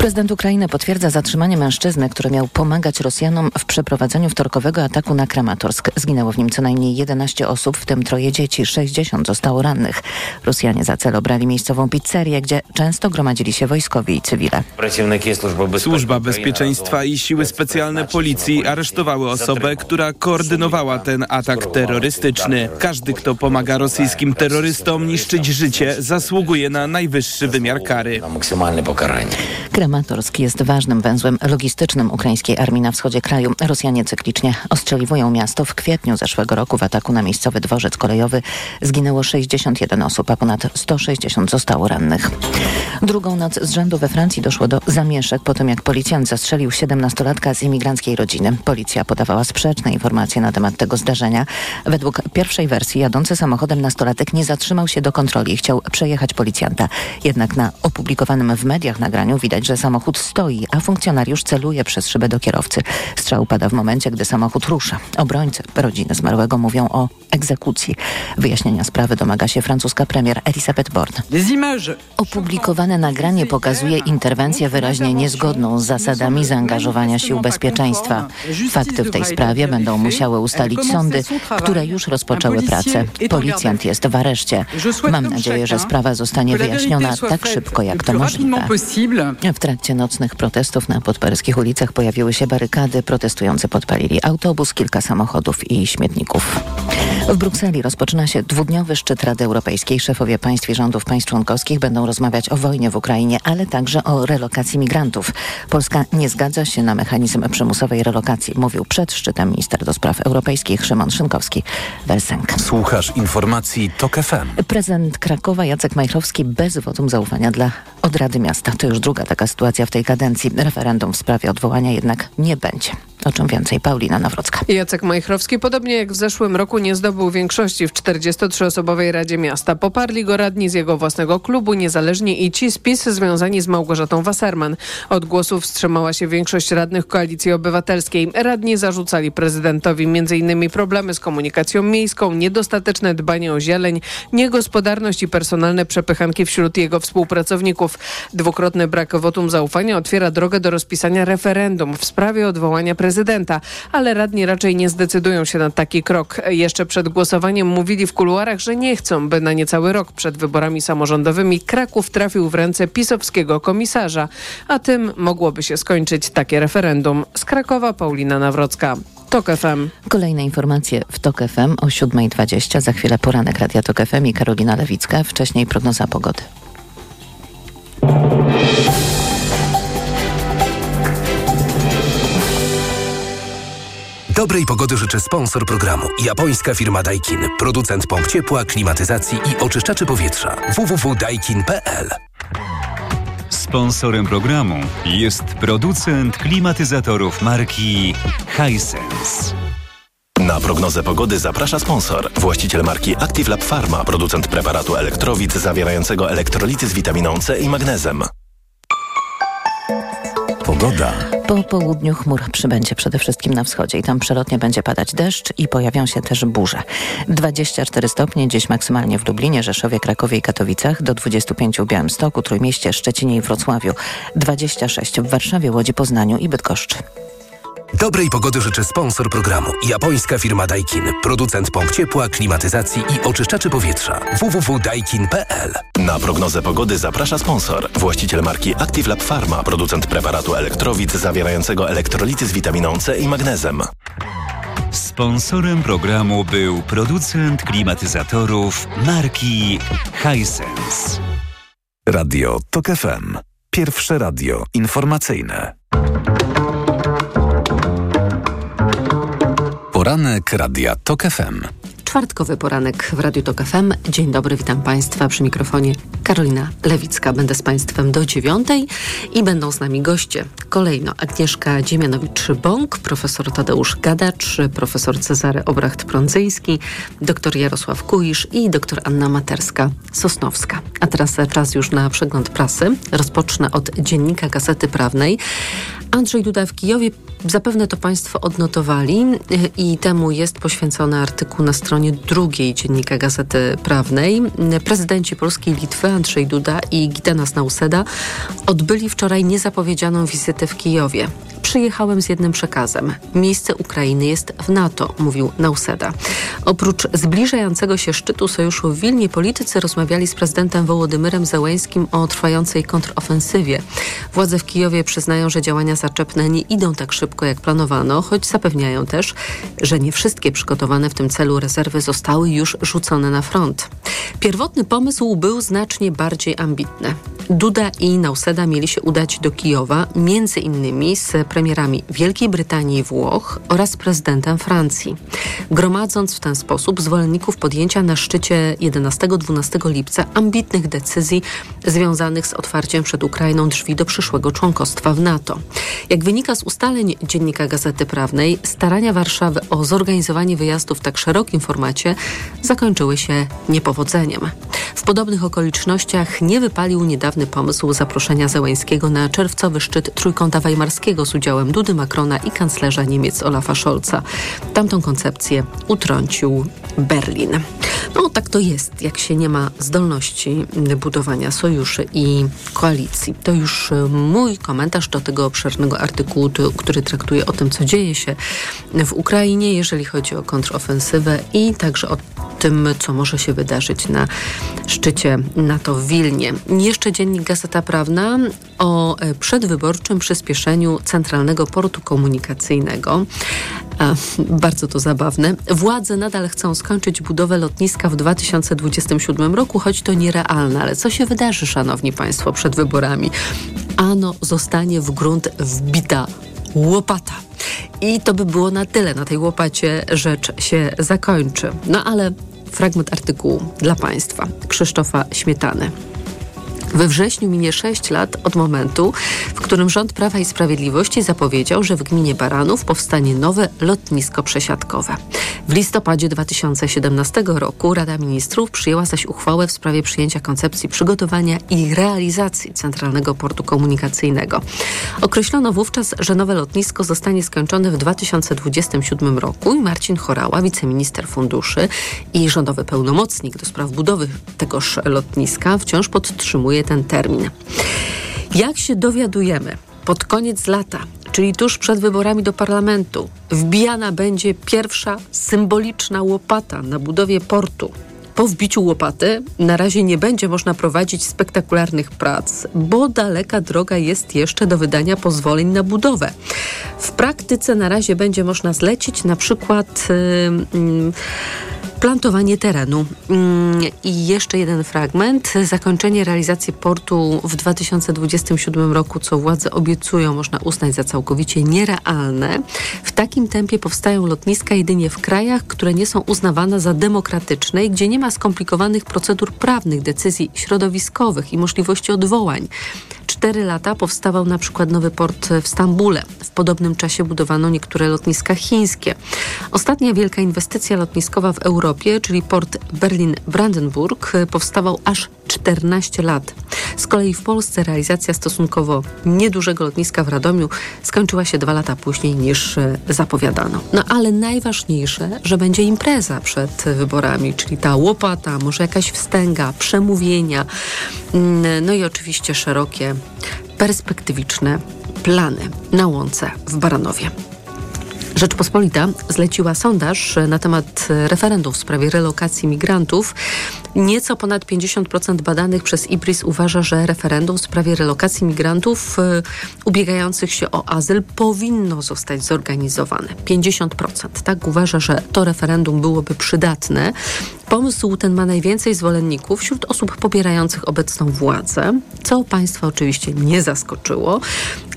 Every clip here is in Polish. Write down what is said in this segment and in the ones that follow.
Prezydent Ukrainy potwierdza zatrzymanie mężczyzny, który miał pomagać Rosjanom w przeprowadzeniu wtorkowego ataku na Kramatorsk. Zginęło w nim co najmniej 11 osób, w tym troje dzieci, 60 zostało rannych. Rosjanie za cel obrali miejscową pizzerię, gdzie często gromadzili się wojskowi i cywile. Służba Bezpieczeństwa i siły specjalne policji aresztowały osobę, która koordynowała ten atak terrorystyczny. Każdy, kto pomaga rosyjskim terrorystom niszczyć życie, zasługuje na najwyższy wymiar kary. Kramatorsk jest ważnym węzłem logistycznym ukraińskiej armii na wschodzie kraju. Rosjanie cyklicznie ostrzeliwują miasto. W kwietniu zeszłego roku w ataku na miejscowy dworzec kolejowy zginęło 61 osób, a ponad 160 zostało rannych. Drugą noc z rzędu we Francji doszło do zamieszek po tym, jak policjant zastrzelił 17-latka z imigranckiej rodziny. Policja podawała sprzeczne informacje na temat tego zdarzenia. Według pierwszej wersji jadący samochodem nastolatek nie zatrzymał się do kontroli i chciał przejechać policjanta. Jednak na opublikowanym w mediach nagraniu widać, że samochód stoi, a funkcjonariusz celuje przez szybę do kierowcy. Strzał pada w momencie, gdy samochód rusza. Obrońcy rodziny zmarłego mówią o egzekucji. Wyjaśnienia sprawy domaga się francuska premier Elisabeth Borne. Opublikowane nagranie pokazuje interwencję wyraźnie niezgodną z zasadami zaangażowania sił bezpieczeństwa. Fakty w tej sprawie będą musiały ustalić sądy, które już rozpoczęły pracę. Policjant jest w areszcie. Mam nadzieję, że sprawa zostanie wyjaśniona tak szybko, jak to możliwe. W trakcie nocnych protestów na podparyskich ulicach pojawiły się barykady. Protestujący podpalili autobus, kilka samochodów i śmietników. W Brukseli rozpoczyna się dwudniowy szczyt Rady Europejskiej. Szefowie państw i rządów państw członkowskich będą rozmawiać o wojnie w Ukrainie, ale także o relokacji migrantów. Polska nie zgadza się na mechanizm przymusowej relokacji, mówił przed szczytem minister do spraw europejskich Szymon Szynkowski. Welsenk. Słuchasz informacji TOK FM. Prezydent Krakowa Jacek Majchrowski bez wotum zaufania dla od Rady Miasta. To już druga taka sytuacja w tej kadencji. Referendum w sprawie odwołania jednak nie będzie. O czym więcej Paulina Nawrocka. Jacek Majchrowski, podobnie jak w zeszłym roku, nie zdobył większości w 43-osobowej Radzie Miasta. Poparli go radni z jego własnego klubu, niezależni i ci z PiS związani z Małgorzatą Wasserman. Od głosów wstrzymała się większość radnych Koalicji Obywatelskiej. Radni zarzucali prezydentowi m.in. problemy z komunikacją miejską, niedostateczne dbanie o zieleń, niegospodarność i personalne przepychanki wśród jego współpracowników. Dwukrotny brak wotum zaufania otwiera drogę do rozpisania referendum w sprawie odwołania prezydenta, ale radni raczej nie zdecydują się na taki krok. Jeszcze przed głosowaniem mówili w kuluarach, że nie chcą, by na niecały rok przed wyborami samorządowymi Kraków trafił w ręce pisowskiego komisarza, a tym mogłoby się skończyć takie referendum. Z Krakowa Paulina Nawrocka. TOK FM. Kolejne informacje w TOK FM o 7.20. Za chwilę poranek Radia TOK FM i Karolina Lewicka. Wcześniej prognoza pogody. Dobrej pogody życzę sponsor programu. Japońska firma Daikin. Producent pomp ciepła, klimatyzacji i oczyszczaczy powietrza. www.daikin.pl Sponsorem programu jest producent klimatyzatorów marki Hisense. Na prognozę pogody zaprasza sponsor. Właściciel marki Active Lab Pharma, producent preparatu elektrowid zawierającego elektrolity z witaminą C i magnezem. Pogoda. Po południu chmur przybędzie przede wszystkim na wschodzie i tam przelotnie będzie padać deszcz i pojawią się też burze. 24 stopnie dziś maksymalnie w Lublinie, Rzeszowie, Krakowie i Katowicach, do 25 w Białymstoku, Trójmieście, Szczecinie i Wrocławiu, 26 w Warszawie, Łodzi, Poznaniu i Bydgoszczy. Dobrej pogody życzę sponsor programu. Japońska firma Daikin. Producent pomp ciepła, klimatyzacji i oczyszczaczy powietrza. www.daikin.pl Na prognozę pogody zaprasza sponsor. Właściciel marki Active Lab Pharma, producent preparatu elektrowid zawierającego elektrolity z witaminą C i magnezem. Sponsorem programu był producent klimatyzatorów marki Hisense. Radio TOK FM. Pierwsze radio informacyjne. Poranek Radia TOK FM. Czwartkowy poranek w Radiu Tok FM. Dzień dobry, witam Państwa przy mikrofonie Karolina Lewicka. Będę z Państwem do dziewiątej i będą z nami goście. Kolejno Agnieszka Dziemianowicz-Bąk, profesor Tadeusz Gadacz, profesor Cezary Obracht-Prądzyjski, dr Jarosław Kuisz i dr Anna Materska-Sosnowska. A teraz czas już na przegląd prasy. Rozpocznę od dziennika Gazety Prawnej. Andrzej Duda w Kijowie, zapewne to Państwo odnotowali i temu jest poświęcony artykuł na stronie drugiej Dziennika Gazety Prawnej. Prezydenci Polski i Litwy Andrzej Duda i Gitanas Nauseda odbyli wczoraj niezapowiedzianą wizytę w Kijowie. Przyjechałem z jednym przekazem. Miejsce Ukrainy jest w NATO, mówił Nauseda. Oprócz zbliżającego się szczytu sojuszu w Wilnie, politycy rozmawiali z prezydentem Wołodymyrem Zełęskim o trwającej kontrofensywie. Władze w Kijowie przyznają, że działania zaczepne nie idą tak szybko, jak planowano, choć zapewniają też, że nie wszystkie przygotowane w tym celu rezerwy zostały już rzucone na front. Pierwotny pomysł był znacznie bardziej ambitny. Duda i Nauseda mieli się udać do Kijowa, między innymi z premierami Wielkiej Brytanii i Włoch oraz prezydentem Francji. Gromadząc w ten sposób zwolenników podjęcia na szczycie 11-12 lipca ambitnych decyzji związanych z otwarciem przed Ukrainą drzwi do przyszłego członkostwa w NATO. Jak wynika z ustaleń dziennika Gazety Prawnej, starania Warszawy o zorganizowanie wyjazdu w tak szerokim formacie zakończyły się niepowodzeniem. W podobnych okolicznościach nie wypalił niedawny pomysł zaproszenia Zełęńskiego na czerwcowy szczyt Trójkąta Weimarskiego z udziałem Dudy Macrona i kanclerza Niemiec Olafa Scholza. Tamtą koncepcję utrącił Berlin. No tak to jest, jak się nie ma zdolności budowania sojuszy i koalicji. To już e, mój komentarz do tego obszernego artykułu, który traktuje o tym, co dzieje się w Ukrainie, jeżeli chodzi o kontrofensywę i także o tym, co może się wydarzyć na szczycie NATO w Wilnie. Jeszcze dziennik Gazeta Prawna o przedwyborczym przyspieszeniu Centralnego Portu Komunikacyjnego. A, bardzo to zabawne. Władze nadal chcą skończyć budowę lotniska w 2027 roku, choć to nierealne. Ale co się wydarzy, szanowni państwo, przed wyborami? Ano zostanie w grunt wbita łopata. I to by było na tyle. Na tej łopacie rzecz się zakończy. No ale fragment artykułu dla Państwa Krzysztofa Śmietany. We wrześniu minie 6 lat od momentu, w którym rząd Prawa i Sprawiedliwości zapowiedział, że w gminie Baranów powstanie nowe lotnisko przesiadkowe. W listopadzie 2017 roku Rada Ministrów przyjęła zaś uchwałę w sprawie przyjęcia koncepcji przygotowania i realizacji Centralnego Portu Komunikacyjnego. Określono wówczas, że nowe lotnisko zostanie skończone w 2027 roku i Marcin Chorała, wiceminister funduszy i rządowy pełnomocnik do spraw budowy tegoż lotniska, wciąż podtrzymuje ten termin. Jak się dowiadujemy, pod koniec lata, czyli tuż przed wyborami do parlamentu, wbijana będzie pierwsza symboliczna łopata na budowie portu. Po wbiciu łopaty na razie nie będzie można prowadzić spektakularnych prac, bo daleka droga jest jeszcze do wydania pozwoleń na budowę. W praktyce na razie będzie można zlecić na przykład. Yy, yy, plantowanie terenu. Mm, I jeszcze jeden fragment. Zakończenie realizacji portu w 2027 roku, co władze obiecują, można uznać za całkowicie nierealne. W takim tempie powstają lotniska jedynie w krajach, które nie są uznawane za demokratyczne i gdzie nie ma skomplikowanych procedur prawnych, decyzji środowiskowych i możliwości odwołań. Cztery lata powstawał na przykład nowy port w Stambule. W podobnym czasie budowano niektóre lotniska chińskie. Ostatnia wielka inwestycja lotniskowa w Europie, czyli port Berlin-Brandenburg, powstawał aż 14 lat. Z kolei w Polsce realizacja stosunkowo niedużego lotniska w Radomiu skończyła się dwa lata później niż e, zapowiadano. No ale najważniejsze, że będzie impreza przed wyborami, czyli ta łopata, może jakaś wstęga, przemówienia, mm, no i oczywiście szerokie, perspektywiczne plany na łące w Baranowie. Rzeczpospolita zleciła sondaż na temat referendum w sprawie relokacji migrantów. Nieco ponad 50% badanych przez IBRIS uważa, że referendum w sprawie relokacji migrantów y, ubiegających się o azyl powinno zostać zorganizowane. 50% tak uważa, że to referendum byłoby przydatne. Pomysł ten ma najwięcej zwolenników wśród osób popierających obecną władzę, co państwa oczywiście nie zaskoczyło,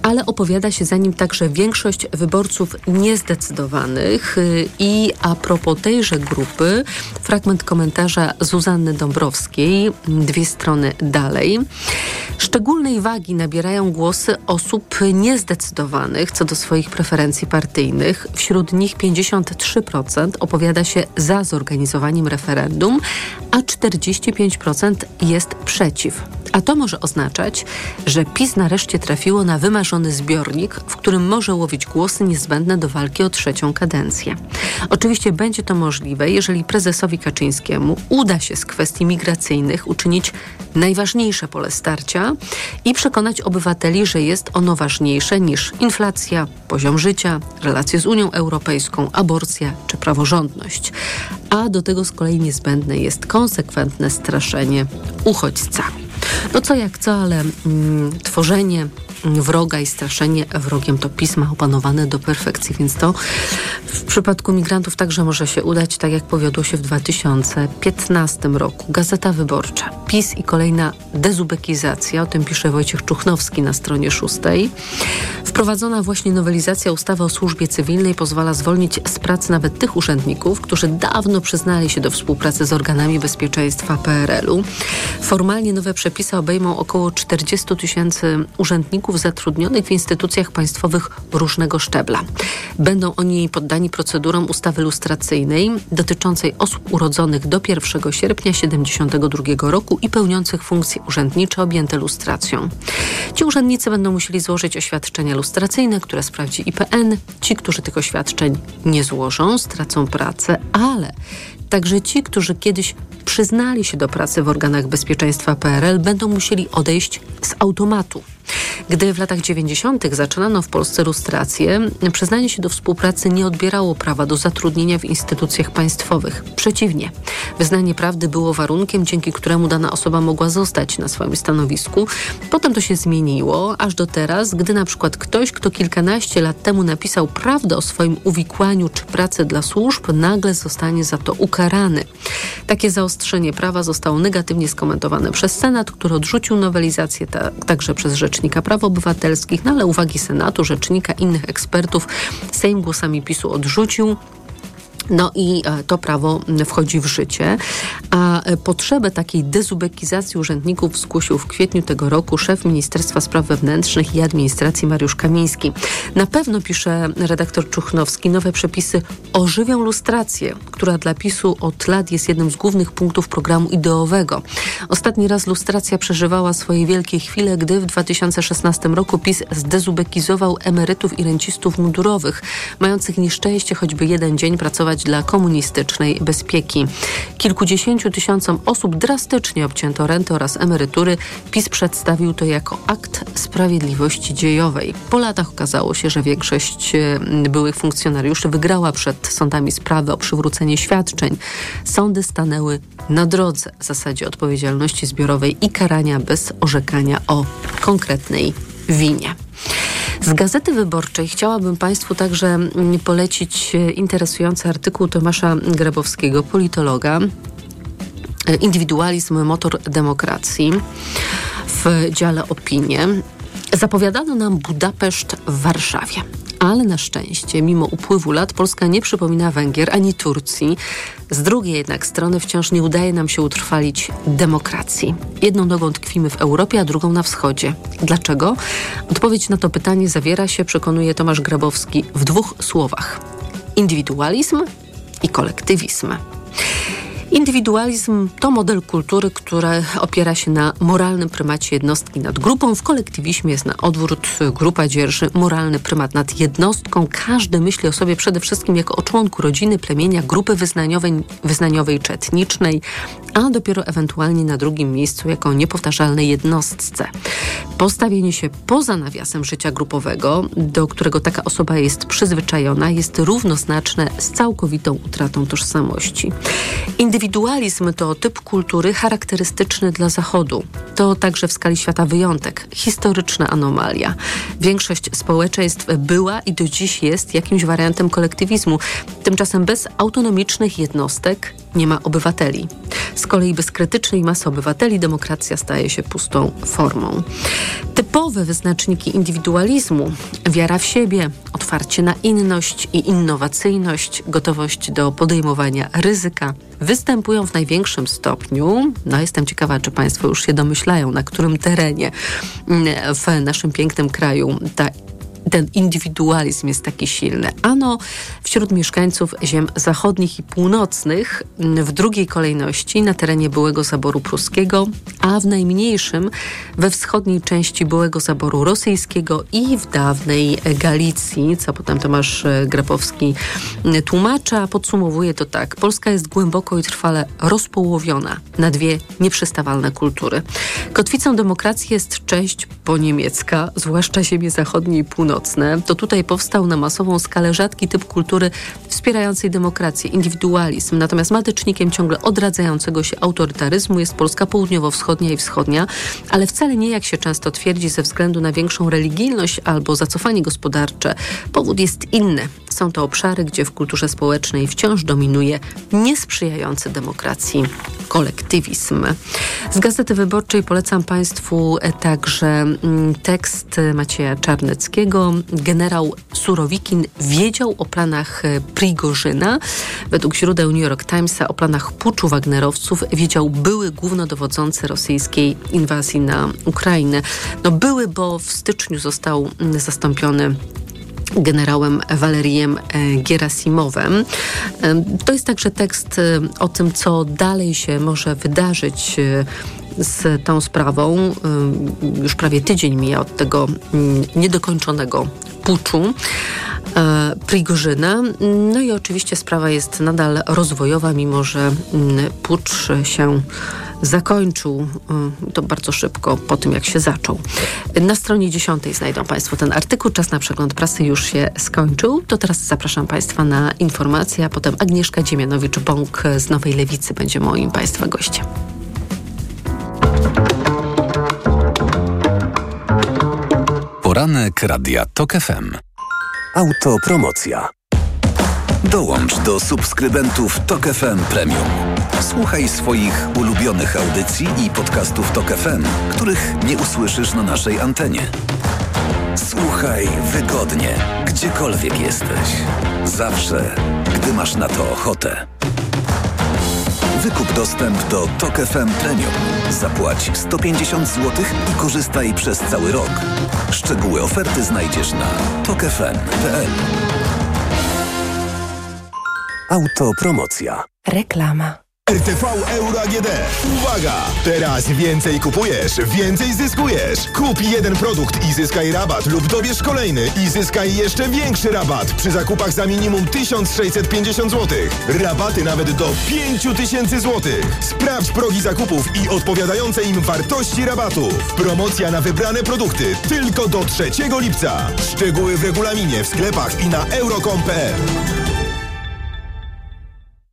ale opowiada się za nim także większość wyborców niezdecydowanych. Y, I a propos tejże grupy, fragment komentarza Zuzanny Dąbrowskiej, dwie strony dalej. Szczególnej wagi nabierają głosy osób niezdecydowanych co do swoich preferencji partyjnych. Wśród nich 53% opowiada się za zorganizowaniem referendum, a 45% jest przeciw. A to może oznaczać, że PiS nareszcie trafiło na wymarzony zbiornik, w którym może łowić głosy niezbędne do walki o trzecią kadencję. Oczywiście będzie to możliwe, jeżeli prezesowi Kaczyńskiemu uda się z kwestii migracyjnych uczynić najważniejsze pole starcia i przekonać obywateli, że jest ono ważniejsze niż inflacja, poziom życia, relacje z Unią Europejską, aborcja czy praworządność. A do tego z kolei niezbędne jest konsekwentne straszenie uchodźcami. No co jak co, ale mm, tworzenie wroga i straszenie wrogiem to pisma opanowane do perfekcji, więc to w przypadku migrantów także może się udać, tak jak powiodło się w 2015 roku. Gazeta Wyborcza, PiS i kolejna dezubekizacja, o tym pisze Wojciech Czuchnowski na stronie szóstej. Wprowadzona właśnie nowelizacja ustawy o służbie cywilnej pozwala zwolnić z pracy nawet tych urzędników, którzy dawno przyznali się do współpracy z organami bezpieczeństwa PRL-u. Formalnie nowe przepisy obejmą około 40 tysięcy urzędników zatrudnionych w instytucjach państwowych różnego szczebla. Będą oni poddani procedurom ustawy lustracyjnej dotyczącej osób urodzonych do 1 sierpnia 1972 roku i pełniących funkcje urzędnicze objęte lustracją. Ci urzędnicy będą musieli złożyć oświadczenia lustracyjne, które sprawdzi IPN. Ci, którzy tych oświadczeń nie złożą, stracą pracę, ale Także ci, którzy kiedyś przyznali się do pracy w organach bezpieczeństwa PRL, będą musieli odejść z automatu. Gdy w latach 90. zaczynano w Polsce lustrację, przyznanie się do współpracy nie odbierało prawa do zatrudnienia w instytucjach państwowych. Przeciwnie, wyznanie prawdy było warunkiem, dzięki któremu dana osoba mogła zostać na swoim stanowisku. Potem to się zmieniło, aż do teraz, gdy na przykład ktoś, kto kilkanaście lat temu napisał prawdę o swoim uwikłaniu czy pracy dla służb, nagle zostanie za to ukarany. Takie zaostrzenie prawa zostało negatywnie skomentowane przez Senat, który odrzucił nowelizację ta, także przez Rzecznika Praw Obywatelskich, no ale uwagi Senatu, Rzecznika, innych ekspertów Sejm głosami PiSu odrzucił. No i e, to prawo wchodzi w życie, a e, potrzebę takiej dezubekizacji urzędników zgłosił w kwietniu tego roku szef Ministerstwa Spraw Wewnętrznych i Administracji Mariusz Kamiński. Na pewno, pisze redaktor Czuchnowski, nowe przepisy ożywią lustrację, która dla PiSu od lat jest jednym z głównych punktów programu ideowego. Ostatni raz lustracja przeżywała swoje wielkie chwile, gdy w 2016 roku PiS zdezubekizował emerytów i rencistów mundurowych, mających nieszczęście choćby jeden dzień pracować dla komunistycznej bezpieki. Kilkudziesięciu tysiącom osób drastycznie obcięto renty oraz emerytury. PiS przedstawił to jako akt sprawiedliwości dziejowej. Po latach okazało się, że większość e, byłych funkcjonariuszy wygrała przed sądami sprawy o przywrócenie świadczeń. Sądy stanęły na drodze zasadzie odpowiedzialności zbiorowej i karania bez orzekania o konkretnej winie. Z Gazety Wyborczej chciałabym Państwu także mm, polecić e, interesujący artykuł Tomasza Grabowskiego, politologa. E, indywidualizm, motor demokracji w dziale opinie. Zapowiadano nam Budapeszt w Warszawie. Ale na szczęście, mimo upływu lat, Polska nie przypomina Węgier ani Turcji. Z drugiej jednak strony wciąż nie udaje nam się utrwalić demokracji. Jedną nogą tkwimy w Europie, a drugą na wschodzie. Dlaczego? Odpowiedź na to pytanie zawiera się, przekonuje Tomasz Grabowski, w dwóch słowach: indywidualizm i kolektywizm. Indywidualizm to model kultury, który opiera się na moralnym prymacie jednostki nad grupą. W kolektywizmie jest na odwrót. Grupa dzierży moralny prymat nad jednostką. Każdy myśli o sobie przede wszystkim jako o członku rodziny, plemienia, grupy wyznaniowej, wyznaniowej czy etnicznej, a dopiero ewentualnie na drugim miejscu jako o niepowtarzalnej jednostce. Postawienie się poza nawiasem życia grupowego, do którego taka osoba jest przyzwyczajona, jest równoznaczne z całkowitą utratą tożsamości. Indywidualizm to typ kultury charakterystyczny dla Zachodu. To także w skali świata wyjątek, historyczna anomalia. Większość społeczeństw była i do dziś jest jakimś wariantem kolektywizmu. Tymczasem bez autonomicznych jednostek nie ma obywateli. Z kolei bez krytycznej masy obywateli demokracja staje się pustą formą. Typowe wyznaczniki indywidualizmu wiara w siebie, otwarcie na inność i innowacyjność, gotowość do podejmowania ryzyka występują w największym stopniu. No, jestem ciekawa, czy Państwo już się domyślają, na którym terenie w naszym pięknym kraju ta ten indywidualizm jest taki silny. Ano wśród mieszkańców ziem zachodnich i północnych, w drugiej kolejności na terenie byłego zaboru pruskiego, a w najmniejszym we wschodniej części byłego zaboru rosyjskiego i w dawnej Galicji, co potem Tomasz Grabowski tłumacza. Podsumowuje to tak. Polska jest głęboko i trwale rozpołowiona na dwie nieprzestawalne kultury. Kotwicą demokracji jest część poniemiecka, zwłaszcza ziemie zachodnie i północne. To tutaj powstał na masową skalę rzadki typ kultury wspierającej demokrację, indywidualizm. Natomiast matycznikiem ciągle odradzającego się autorytaryzmu jest Polska południowo-wschodnia i wschodnia, ale wcale nie, jak się często twierdzi, ze względu na większą religijność albo zacofanie gospodarcze. Powód jest inny. Są to obszary, gdzie w kulturze społecznej wciąż dominuje niesprzyjający demokracji kolektywizm. Z Gazety Wyborczej polecam Państwu także mm, tekst Macieja Czarneckiego. Generał Surowikin wiedział o planach Prigorzyna. Według źródeł New York Timesa o planach puczu Wagnerowców wiedział były głównodowodzący rosyjskiej inwazji na Ukrainę. No były, bo w styczniu został mm, zastąpiony generałem Walerijem e, Gerasimowem. E, to jest także tekst e, o tym, co dalej się może wydarzyć z tą sprawą. Już prawie tydzień mija od tego niedokończonego puczu. Prigorzyna. No i oczywiście sprawa jest nadal rozwojowa, mimo że pucz się zakończył y, to bardzo szybko po tym, jak się zaczął. Na stronie 10 znajdą Państwo ten artykuł. Czas na przegląd prasy już się skończył. To teraz zapraszam Państwa na informacje, a potem Agnieszka Dziemianowicz-Bąk z Nowej Lewicy będzie moim Państwa gościem. Poranek Radia TOK FM. Autopromocja. Dołącz do subskrybentów TOK FM Premium. Słuchaj swoich ulubionych audycji i podcastów TOK FM, których nie usłyszysz na naszej antenie. Słuchaj wygodnie, gdziekolwiek jesteś. Zawsze, gdy masz na to ochotę. Wykup dostęp do TOK FM Premium. Zapłać 150 zł i korzystaj przez cały rok. Szczegóły oferty znajdziesz na tokefm.pl. Autopromocja. Reklama. RTV Euro AGD. Uwaga! Teraz więcej kupujesz, więcej zyskujesz. Kup jeden produkt i zyskaj rabat lub dobierz kolejny i zyskaj jeszcze większy rabat przy zakupach za minimum 1650 zł. Rabaty nawet do 5000 zł. Sprawdź progi zakupów i odpowiadające im wartości rabatów. Promocja na wybrane produkty tylko do 3 lipca. Szczegóły w regulaminie w sklepach i na euro.com.pl.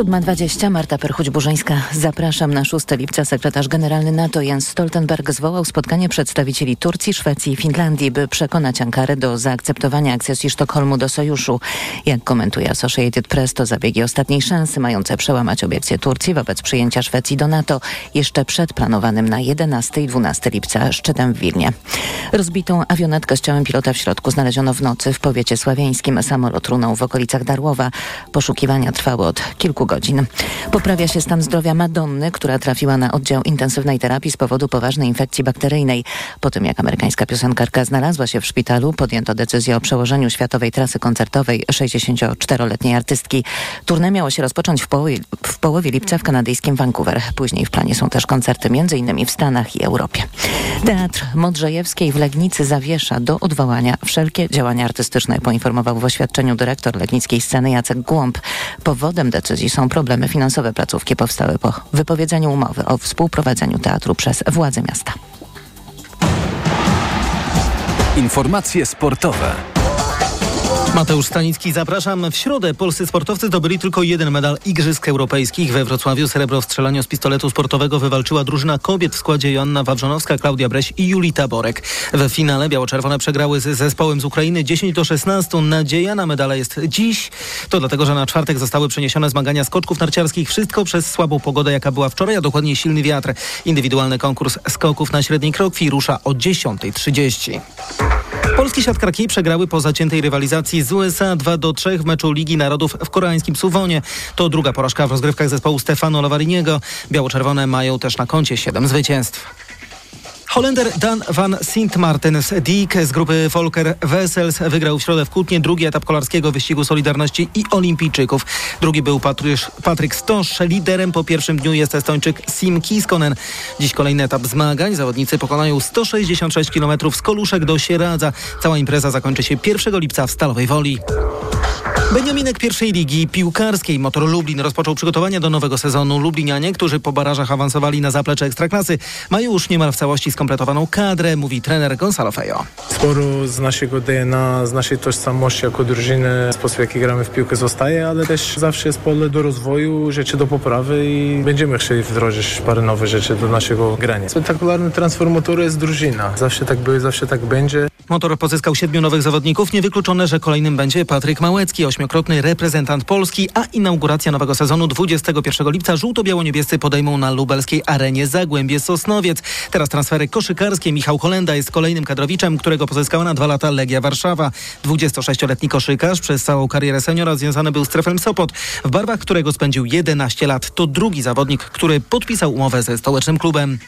7.20 Marta Perchuć-Burzyńska. Zapraszam na 6 lipca. Sekretarz generalny NATO Jens Stoltenberg zwołał spotkanie przedstawicieli Turcji, Szwecji i Finlandii, by przekonać Ankarę do zaakceptowania akcesji Sztokholmu do sojuszu. Jak komentuje Associated Press, to zabiegi ostatniej szansy mające przełamać obiekcje Turcji wobec przyjęcia Szwecji do NATO jeszcze przed planowanym na 11 i 12 lipca szczytem w Wilnie. Rozbitą awionetkę z ciałem pilota w środku znaleziono w nocy w powiecie sławiańskim. Samolot runął w okolicach Darłowa. Poszukiwania trwały od kilku godzin. Poprawia się stan zdrowia Madonny, która trafiła na oddział intensywnej terapii z powodu poważnej infekcji bakteryjnej. Po tym jak amerykańska piosenkarka znalazła się w szpitalu, podjęto decyzję o przełożeniu światowej trasy koncertowej 64-letniej artystki. Turne miało się rozpocząć w połowie, w połowie lipca w kanadyjskim Vancouver. Później w planie są też koncerty m.in. w Stanach i Europie. Teatr Modrzejewskiej w Legnicy zawiesza do odwołania wszelkie działania artystyczne, poinformował w oświadczeniu dyrektor legnickiej sceny Jacek Głąb. Powodem decyzji są problemy finansowe. Placówki powstały po wypowiedzeniu umowy o współprowadzeniu teatru przez władze miasta. Informacje sportowe. Mateusz Stanicki, zapraszam. W środę polscy sportowcy zdobyli tylko jeden medal Igrzysk Europejskich. We Wrocławiu srebro w strzelaniu z pistoletu sportowego wywalczyła drużyna kobiet w składzie Joanna Wawrzonowska, Klaudia Breś i Julita Borek. W finale biało-czerwone przegrały z zespołem z Ukrainy 10 do 16. Nadzieja na medale jest dziś. To dlatego, że na czwartek zostały przeniesione zmagania skoczków narciarskich. Wszystko przez słabą pogodę, jaka była wczoraj, a dokładnie silny wiatr. Indywidualny konkurs skoków na średniej krokwi rusza o 10.30. Polski siatkarki przegrały po zaciętej rywalizacji z USA 2 do 3 w meczu Ligi Narodów w koreańskim Suwonie. To druga porażka w rozgrywkach zespołu Stefano Lavariniego. Biało-czerwone mają też na koncie 7 zwycięstw. Holender Dan van Sint Martens Diek z grupy Volker Wessels wygrał w środę w Kutnie drugi etap kolarskiego wyścigu Solidarności i Olimpijczyków. Drugi był Patryk Stosz. Liderem po pierwszym dniu jest Estończyk Sim Kiskonen. Dziś kolejny etap zmagań. Zawodnicy pokonają 166 km z Koluszek do Sieradza. Cała impreza zakończy się 1 lipca w Stalowej Woli. Beniaminek pierwszej ligi piłkarskiej Motor Lublin rozpoczął przygotowania do nowego sezonu. Lublinianie, którzy po barażach awansowali na zaplecze Ekstraklasy, mają już niemal w całości skompletowaną kadrę, mówi trener Gonzalo Fejo. Sporo z naszego DNA, z naszej tożsamości jako drużyny, sposób w jaki gramy w piłkę zostaje, ale też zawsze jest pole do rozwoju, rzeczy do poprawy i będziemy chcieli wdrożyć parę nowych rzeczy do naszego grania. Spektakularny transfer motoru jest drużyna. Zawsze tak było, zawsze tak będzie. Motor pozyskał siedmiu nowych zawodników. Niewykluczone, że kolejnym będzie Patryk Małecki, ośmiokrotny reprezentant Polski, a inauguracja nowego sezonu 21 lipca żółto-biało-niebiescy podejmą na lubelskiej arenie Zagłębie Sosnowiec. Teraz transfery koszykarskie. Michał Holenda jest kolejnym kadrowiczem, którego pozyskała na dwa lata Legia Warszawa. 26-letni koszykarz przez całą karierę seniora związany był z Treflem Sopot, w barwach którego spędził 11 lat. To drugi zawodnik, który podpisał umowę ze stołecznym klubem.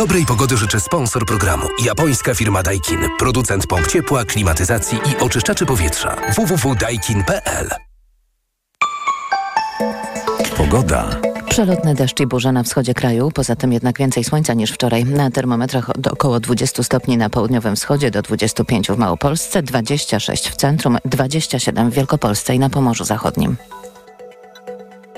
Dobrej pogody życzę sponsor programu. Japońska firma Daikin. Producent pomp ciepła, klimatyzacji i oczyszczaczy powietrza. www.daikin.pl Pogoda. Przelotne deszcz i burza na wschodzie kraju, poza tym jednak więcej słońca niż wczoraj. Na termometrach do około 20 stopni na południowym wschodzie, do 25 w Małopolsce, 26 w centrum, 27 w Wielkopolsce i na Pomorzu Zachodnim.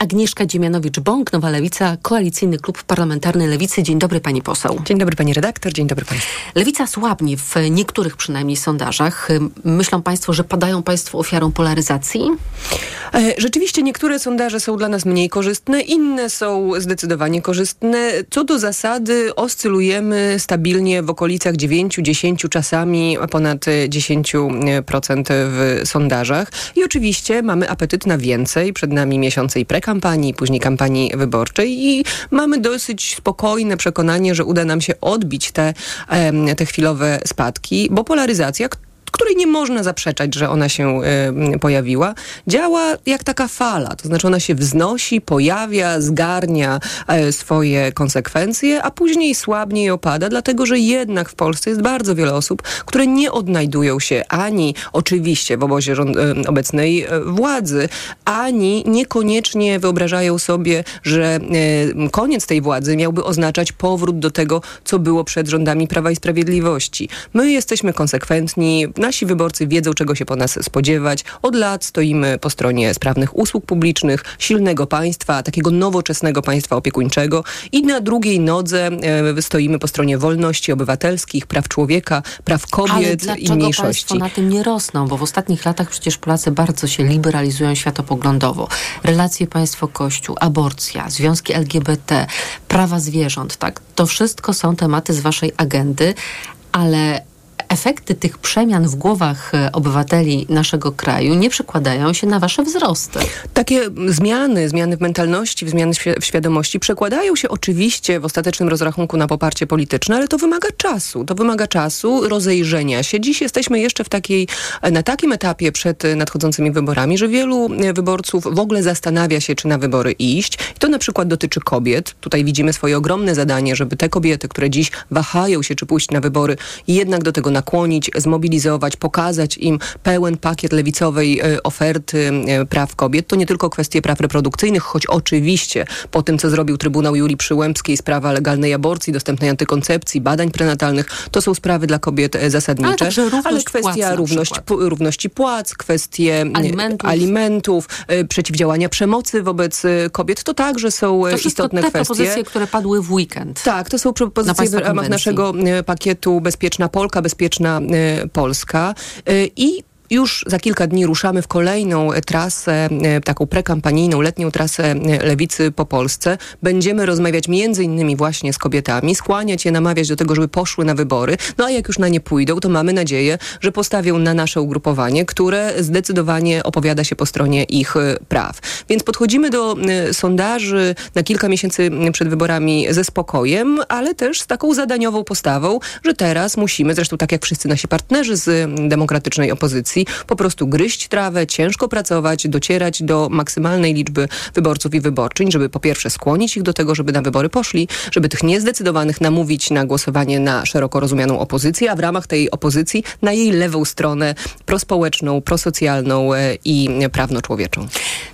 Agnieszka Dziemianowicz-Bąk, Nowa Lewica, Koalicyjny Klub Parlamentarny Lewicy. Dzień dobry pani poseł. Dzień dobry pani redaktor, dzień dobry państwu. Lewica słabnie w niektórych przynajmniej sondażach. Myślą państwo, że padają państwo ofiarą polaryzacji? E, rzeczywiście niektóre sondaże są dla nas mniej korzystne, inne są zdecydowanie korzystne. Co do zasady oscylujemy stabilnie w okolicach 9-10, czasami ponad 10% w sondażach. I oczywiście mamy apetyt na więcej. Przed nami miesiące i prekampanii, później kampanii wyborczej i mamy dosyć spokojne przekonanie, że uda nam się odbić te, te chwilowe spadki, bo polaryzacja, której nie można zaprzeczać, że ona się y, pojawiła, działa jak taka fala. To znaczy ona się wznosi, pojawia, zgarnia y, swoje konsekwencje, a później słabnie i opada, dlatego że jednak w Polsce jest bardzo wiele osób, które nie odnajdują się ani oczywiście w obozie rząd, y, obecnej władzy, ani niekoniecznie wyobrażają sobie, że koniec tej władzy miałby oznaczać powrót do tego, co było przed rządami Prawa i Sprawiedliwości. My jesteśmy konsekwentni, Nasi wyborcy wiedzą, czego się po nas spodziewać. Od lat stoimy po stronie sprawnych usług publicznych, silnego państwa, takiego nowoczesnego państwa opiekuńczego i na drugiej nodze e, stoimy po stronie wolności obywatelskich, praw człowieka, praw kobiet Ale i mniejszości. państwo na tym nie rosną? Bo w ostatnich latach przecież Polacy bardzo się liberalizują światopoglądowo. Relacje państwo-kościół, aborcja, związki LGBT, prawa zwierząt, tak? To wszystko są tematy z waszej agendy, ale efekty tych przemian w głowach e, obywateli naszego kraju nie przekładają się na wasze wzrosty. Takie zmiany, zmiany w mentalności, zmiany w świadomości przekładają się oczywiście w ostatecznym rozrachunku na poparcie polityczne, ale to wymaga czasu. To wymaga czasu, rozejrzenia się. Dziś jesteśmy jeszcze w takiej, na takim etapie przed nadchodzącymi wyborami, że wielu e, wyborców w ogóle zastanawia się, czy na wybory iść. I to na przykład dotyczy kobiet. Tutaj widzimy swoje ogromne zadanie, żeby te kobiety, które dziś wahają się, czy pójść na wybory, jednak do tego nakłonić, zmobilizować, pokazać im pełen pakiet lewicowej e, oferty e, praw kobiet. To nie tylko kwestie praw reprodukcyjnych, choć oczywiście po tym, co zrobił Trybunał Julii Przyłębskiej, sprawa legalnej aborcji, dostępnej antykoncepcji, badań prenatalnych, to są sprawy dla kobiet e, zasadnicze. Ale, ale kwestia płac równość, równości płac, kwestie alimentów, alimentów przeciwdziałania przemocy wobec kobiet, to także są to istotne te kwestie. propozycje, które padły w weekend. Tak, to są propozycje w ramach naszego pakietu Bezpieczna Polka, Bezpieczna Polska. I już za kilka dni ruszamy w kolejną trasę, e, taką prekampanijną, letnią trasę e, Lewicy po Polsce. Będziemy rozmawiać między innymi właśnie z kobietami, skłaniać je, namawiać do tego, żeby poszły na wybory. No a jak już na nie pójdą, to mamy nadzieję, że postawią na nasze ugrupowanie, które zdecydowanie opowiada się po stronie ich e, praw. Więc podchodzimy do sondaży na kilka miesięcy przed wyborami ze spokojem, ale też z taką zadaniową postawą, że teraz musimy, zresztą tak jak wszyscy nasi partnerzy z demokratycznej opozycji, po prostu gryźć trawę, ciężko pracować, docierać do maksymalnej liczby wyborców i wyborczyń, żeby po pierwsze skłonić ich do tego, żeby na wybory poszli, żeby tych niezdecydowanych namówić na głosowanie na szeroko rozumianą opozycję, a w ramach tej opozycji na jej lewą stronę prospołeczną, prosocjalną e, i prawno-człowieczą.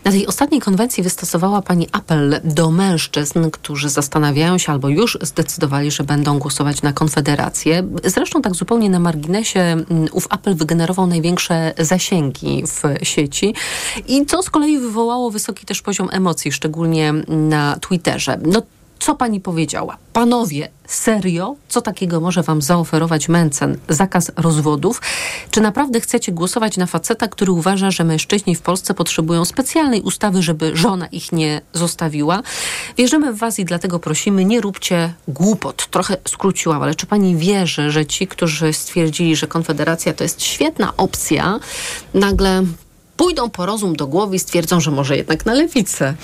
Na tej ostatniej konwencji wystosowała Pani apel do mężczyzn, którzy zastanawiają się albo już zdecydowali, że będą głosować na Konfederację. Zresztą tak zupełnie na marginesie mm, ów apel wygenerował największe zasięgi w sieci i co z kolei wywołało wysoki też poziom emocji, szczególnie na Twitterze. No co pani powiedziała? Panowie, serio? Co takiego może wam zaoferować Mencen? Zakaz rozwodów? Czy naprawdę chcecie głosować na faceta, który uważa, że mężczyźni w Polsce potrzebują specjalnej ustawy, żeby żona ich nie zostawiła? Wierzymy w was i dlatego prosimy, nie róbcie głupot. Trochę skróciłam, ale czy pani wierzy, że ci, którzy stwierdzili, że Konfederacja to jest świetna opcja, nagle pójdą po rozum do głowy i stwierdzą, że może jednak na lewicę.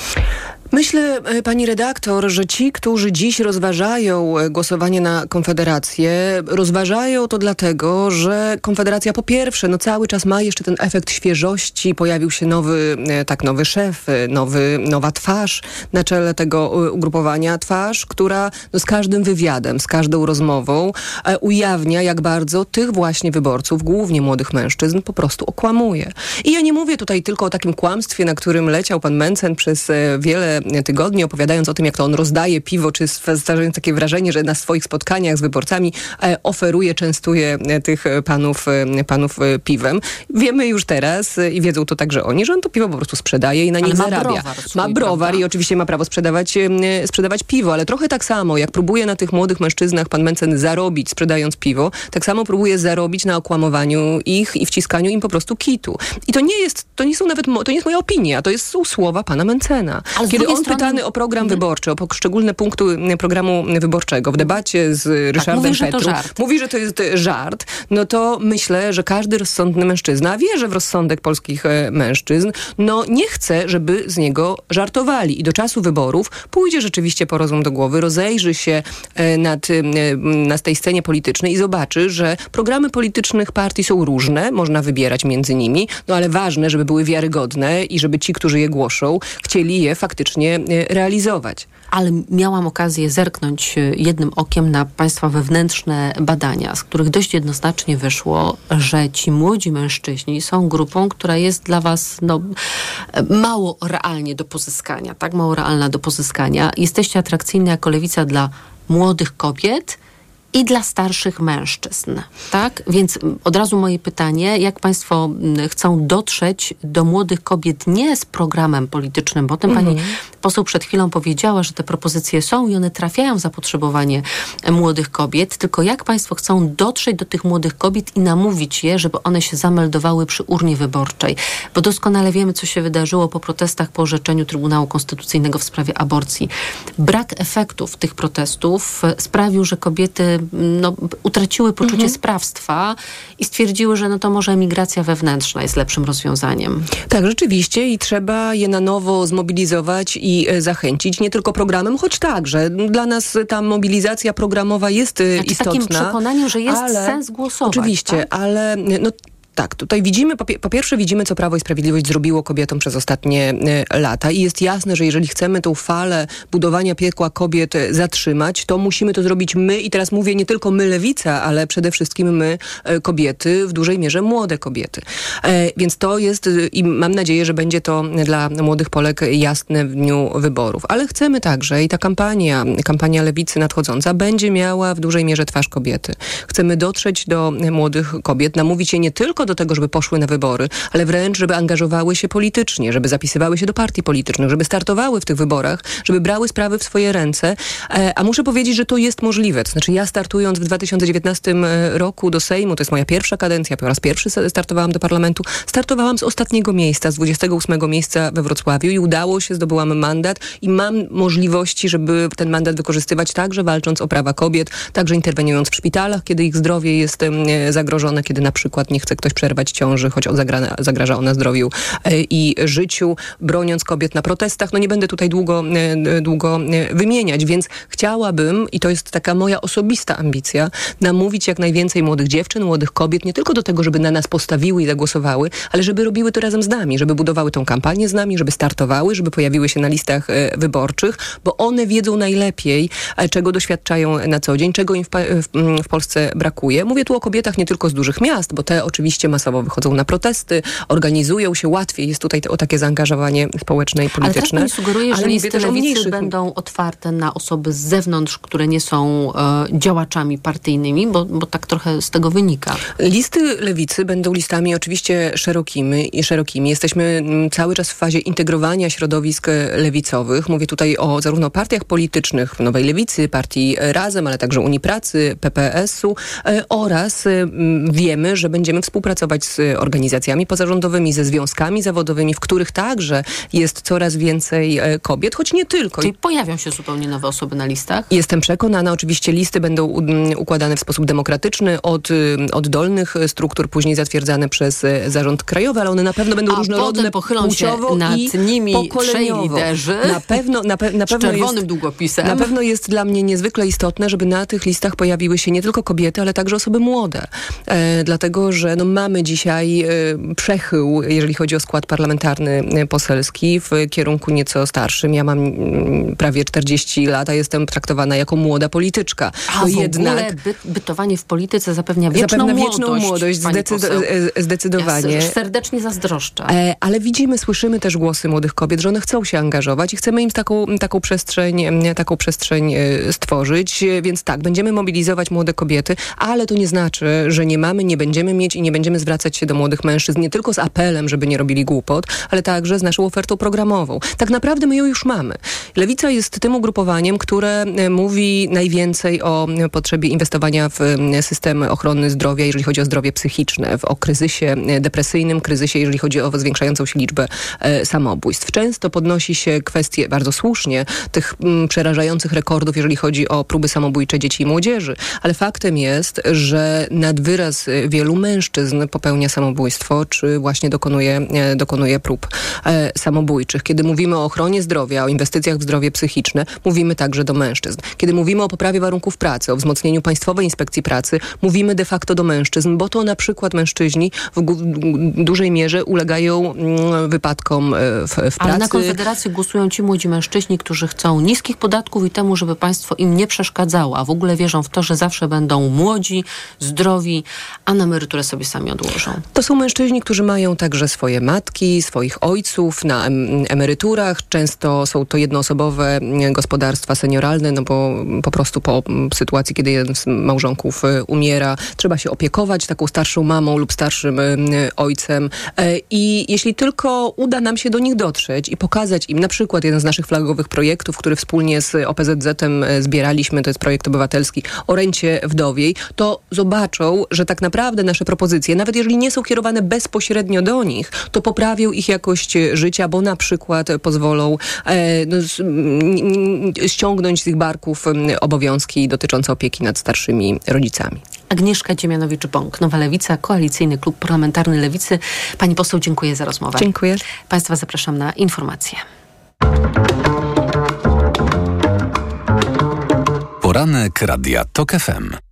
Myślę, e, pani redaktor, że ci, którzy dziś rozważają e, głosowanie na Konfederację, rozważają to dlatego, że Konfederacja po pierwsze, no cały czas ma jeszcze ten efekt świeżości, pojawił się nowy, e, tak, nowy szef, nowy, nowa twarz na czele tego ugrupowania, twarz, która no, z każdym wywiadem, z każdą rozmową ujawnia, jak bardzo tych właśnie wyborców, głównie młodych mężczyzn, po prostu okłamuje. I ja nie mówię tutaj tylko o takim kłamstwie, na którym leciał pan Mencen przez wiele tygodni, opowiadając o tym, jak to on rozdaje piwo, czy stwarzając takie wrażenie, że na swoich spotkaniach z wyborcami e, oferuje, częstuje e, tych panów, e, panów piwem. Wiemy już teraz i wiedzą to także oni, że on to piwo po prostu sprzedaje i na nim zarabia. Browar ma browar prawda? i oczywiście ma prawo sprzedawać, sprzedawać piwo, ale trochę tak samo, jak próbuje na tych młodych mężczyznach pan Mencen zarobić, sprzedając piwo, tak samo próbuje zarobić na okłamowaniu ich i wciskaniu im po prostu kitu. I to nie jest, to nie są nawet, to nie jest moja opinia, to jest, są słowa pana Mencena. Ale Kiedy on strony... pytany o program mhm. wyborczy, o poszczególne punkty programu wyborczego w debacie z tak, Ryszardem mówi, Petru, mówi, że to jest żart, no to myślę, że każdy rozsądny mężczyzna wierzy w rozsądek polskich e, mężczyzn, no nie chce, żeby z niego żartowali. I do czasu wyborów pójdzie rzeczywiście po rozum do głowy, rozejrzy się e, nad, e, na tej scenie politycznej i zobaczy, że programy politycznych partii są różne, można wybierać między nimi, no ale ważne, żeby były wiarygodne i żeby ci, którzy je głoszą, chcieli je faktycznie realizować. Ale miałam okazję zerknąć e, jednym okiem na Państwa wewnętrzne badania, z których dość jednoznacznie wyszło, że ci młodzi mężczyźni są grupą, która jest dla Was no, mało realnie do pozyskania, tak mało realna do pozyskania. Jesteście atrakcyjni jako lewica dla młodych kobiet, i dla starszych mężczyzn. Tak? Więc od razu moje pytanie, jak Państwo chcą dotrzeć do młodych kobiet nie z programem politycznym, bo o tym mhm. Pani poseł przed chwilą powiedziała, że te propozycje są i one trafiają w zapotrzebowanie młodych kobiet, tylko jak Państwo chcą dotrzeć do tych młodych kobiet i namówić je, żeby one się zameldowały przy urnie wyborczej. Bo doskonale wiemy, co się wydarzyło po protestach po orzeczeniu Trybunału Konstytucyjnego w sprawie aborcji. Brak efektów tych protestów sprawił, że kobiety no, utraciły poczucie mhm. sprawstwa i stwierdziły, że no to może emigracja wewnętrzna jest lepszym rozwiązaniem. Tak, rzeczywiście i trzeba je na nowo zmobilizować i e, zachęcić, nie tylko programem, choć także dla nas ta mobilizacja programowa jest e, znaczy, istotna. takim przekonaniem, że jest ale, sens głosować. Oczywiście, tak? ale no, tak, tutaj widzimy, po, pierwsze widzimy, co Prawo i Sprawiedliwość zrobiło kobietom przez ostatnie y, lata i jest jasne, że jeżeli chcemy tą falę budowania piekła kobiet zatrzymać, to musimy to zrobić my i teraz mówię nie tylko my lewica, ale przede wszystkim my y, kobiety, w dużej mierze młode kobiety. E, więc to jest i mam nadzieję, że będzie to dla młodych Polek jasne w dniu wyborów. Ale chcemy także i ta kampania, kampania lewicy nadchodząca będzie miała w dużej mierze twarz kobiety. Chcemy dotrzeć do młodych kobiet, namówić je nie tylko do tego, żeby poszły na wybory, ale wręcz, żeby angażowały się politycznie, żeby zapisywały się do partii politycznych, żeby startowały w tych wyborach, żeby brały sprawy w swoje ręce. E, a muszę powiedzieć, że to jest możliwe. To znaczy ja startując w 2019 roku do Sejmu, to jest moja pierwsza kadencja, po raz pierwszy startowałam do parlamentu, startowałam z ostatniego miejsca, z 28 miejsca we Wrocławiu i udało się, zdobyłam mandat i mam możliwości, żeby ten mandat wykorzystywać także walcząc o prawa kobiet, także interweniując w szpitalach, kiedy ich zdrowie jest zagrożone, kiedy na przykład nie chce ktoś przerwać ciąży, choć zagra, zagraża ona zdrowiu e, i życiu, broniąc kobiet na protestach. No nie będę tutaj długo, e, długo e, wymieniać, więc chciałabym, i to jest taka moja osobista ambicja, namówić jak najwięcej młodych dziewczyn, młodych kobiet, nie tylko do tego, żeby na nas postawiły i zagłosowały, ale żeby robiły to razem z nami, żeby budowały tą kampanię z nami, żeby startowały, żeby pojawiły się na listach wyborczych, bo one wiedzą najlepiej, czego doświadczają na co dzień, czego im w, w, w Polsce brakuje. Mówię tu o kobietach nie tylko z dużych miast, bo te oczywiście masowo wychodzą na protesty, organizują się łatwiej. Jest tutaj o takie zaangażowanie społeczne i polityczne. Ale też pani sugeruje, że listy lewicy będą otwarte na osoby z zewnątrz, które nie są e, działaczami partyjnymi, bo, bo tak trochę z tego wynika. Listy lewicy będą listami oczywiście szerokimi i szerokimi. Jesteśmy mm, cały czas w fazie integrowania środowisk lewicowych. Mówię tutaj o zarówno partiach politycznych, Nowej Lewicy, partii Razem, ale także Unii Pracy, PPS-u e, oraz wiemy, że będziemy współpracować z organizacjami pozarządowymi, ze związkami zawodowymi, w których także jest coraz więcej e, kobiet, choć nie tylko. Czyli pojawią się zupełnie nowe osoby na listach? Jestem przekonana. Oczywiście listy będą układane w sposób demokratyczny od, od dolnych struktur, później zatwierdzane przez e, zarząd krajowy, ale one na pewno będą A różnorodne pochylą płciowo się nad i nimi pokoleniowo. liderzy na pewno, na, pe na z pewno czerwonym jest, długopisem. Na pewno jest dla mnie niezwykle istotne, żeby na tych listach pojawiły się nie tylko kobiety, ale także osoby młode. E, dlatego, że no, mamy dzisiaj e, przechył, jeżeli chodzi o skład parlamentarny e, poselski w kierunku nieco starszym. Ja mam mm, prawie 40 lat, a jestem traktowana jako młoda polityczka. A w jednak ogóle by, bytowanie w polityce zapewnia wieczną młodość. wieczną młodość, zdecyd poseł. e, zdecydowanie. Ja serdecznie zazdroszczę. E, ale widzimy, słyszymy też głosy młodych kobiet, że one chcą się angażować i chcemy im taką, taką przestrzeń, taką przestrzeń e, stworzyć. E, Więc tak, będziemy mobilizować młode kobiety, ale to nie znaczy, że nie mamy, nie będziemy mieć i nie będziemy zwracać się do młodych mężczyzn nie tylko z apelem, żeby nie robili głupot, ale także z naszą ofertą programową. Tak naprawdę my ją już mamy. Lewica jest tym ugrupowaniem, które e, mówi najwięcej o e, potrzebie inwestowania w e, system ochrony zdrowia, jeżeli chodzi o zdrowie psychiczne, o kryzysie depresyjnym, kryzysie, jeżeli chodzi o zwiększającą się liczbę samobójstw. Często podnosi się kwestie, bardzo słusznie, tych mm, przerażających rekordów, jeżeli chodzi o próby samobójcze dzieci i młodzieży. Ale faktem jest, że nad wyraz wielu mężczyzn popełnia samobójstwo, czy właśnie dokonuje, e, dokonuje prób e, samobójczych. Kiedy mówimy o ochronie zdrowia, o inwestycjach w zdrowie psychiczne, mówimy także do mężczyzn. Kiedy mówimy o poprawie warunków pracy, o wzmocnieniu Państwowej Inspekcji Pracy, mówimy de facto do mężczyzn, bo to na przykład mężczyźni w dużej mierze ulegają mm, wypadkom e, w, w pracy. Ale na Konfederację głosują ci młodzi mężczyźni, którzy chcą niskich podatków i temu, żeby państwo im nie przeszkadzało, a w ogóle wierzą w to, że zawsze będą młodzi, zdrowi, a na emeryturę sobie sami odłożą. To są mężczyźni, którzy mają także swoje matki, swoich ojców na em, emeryturach. Często są to jednoosobowe mm, gospodarstwa senioralne, no bo po prostu po mm, sytuacji, kiedy jeden z małżonków e, umiera, trzeba się opiekować taką starszą mamą lub starszym em, ojcem. E, I jeśli tylko uda nam się do nich dotrzeć i pokazać im na przykład jeden z naszych flagowych projektów, który wspólnie z OPZZ-em e, zbieraliśmy, to jest projekt obywatelski o rencie wdowiej, to zobaczą, że tak naprawdę nasze propozycje, nawet jeżeli nie są kierowane bezpośrednio do nich, to poprawią ich jakość życia, bo na przykład pozwolą e, no, z, m, m, ściągnąć z ich barków obowiązki dotyczące opieki nad starszymi rodzicami. Agnieszka Dziemianowicz-Bąk, Nowa Lewica, Koalicyjny Klub Parlamentarny Lewicy. Pani poseł, dziękuję za rozmowę. Dziękuję. Państwa zapraszam na informacje. Poranek Radia TOK FM.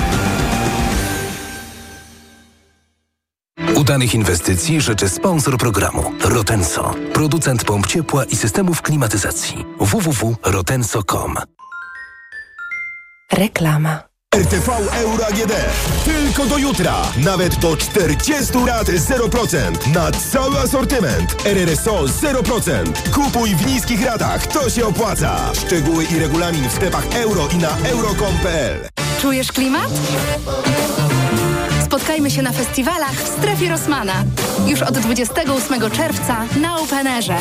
Udanych inwestycji życzy sponsor programu Rotenso, producent pomp ciepła i systemów klimatyzacji. www.rotenso.com Reklama. RTV Euro AGD. Tylko do jutra. Nawet do 40 lat 0%. Na cały asortyment. RRSO 0%. Kupuj w niskich ratach. To się opłaca. Szczegóły i regulamin w sklepach euro i na euro.com.pl Czujesz klimat? Spotkajmy się na festiwalach w strefie Rosmana. Już od 28 czerwca na Openerze.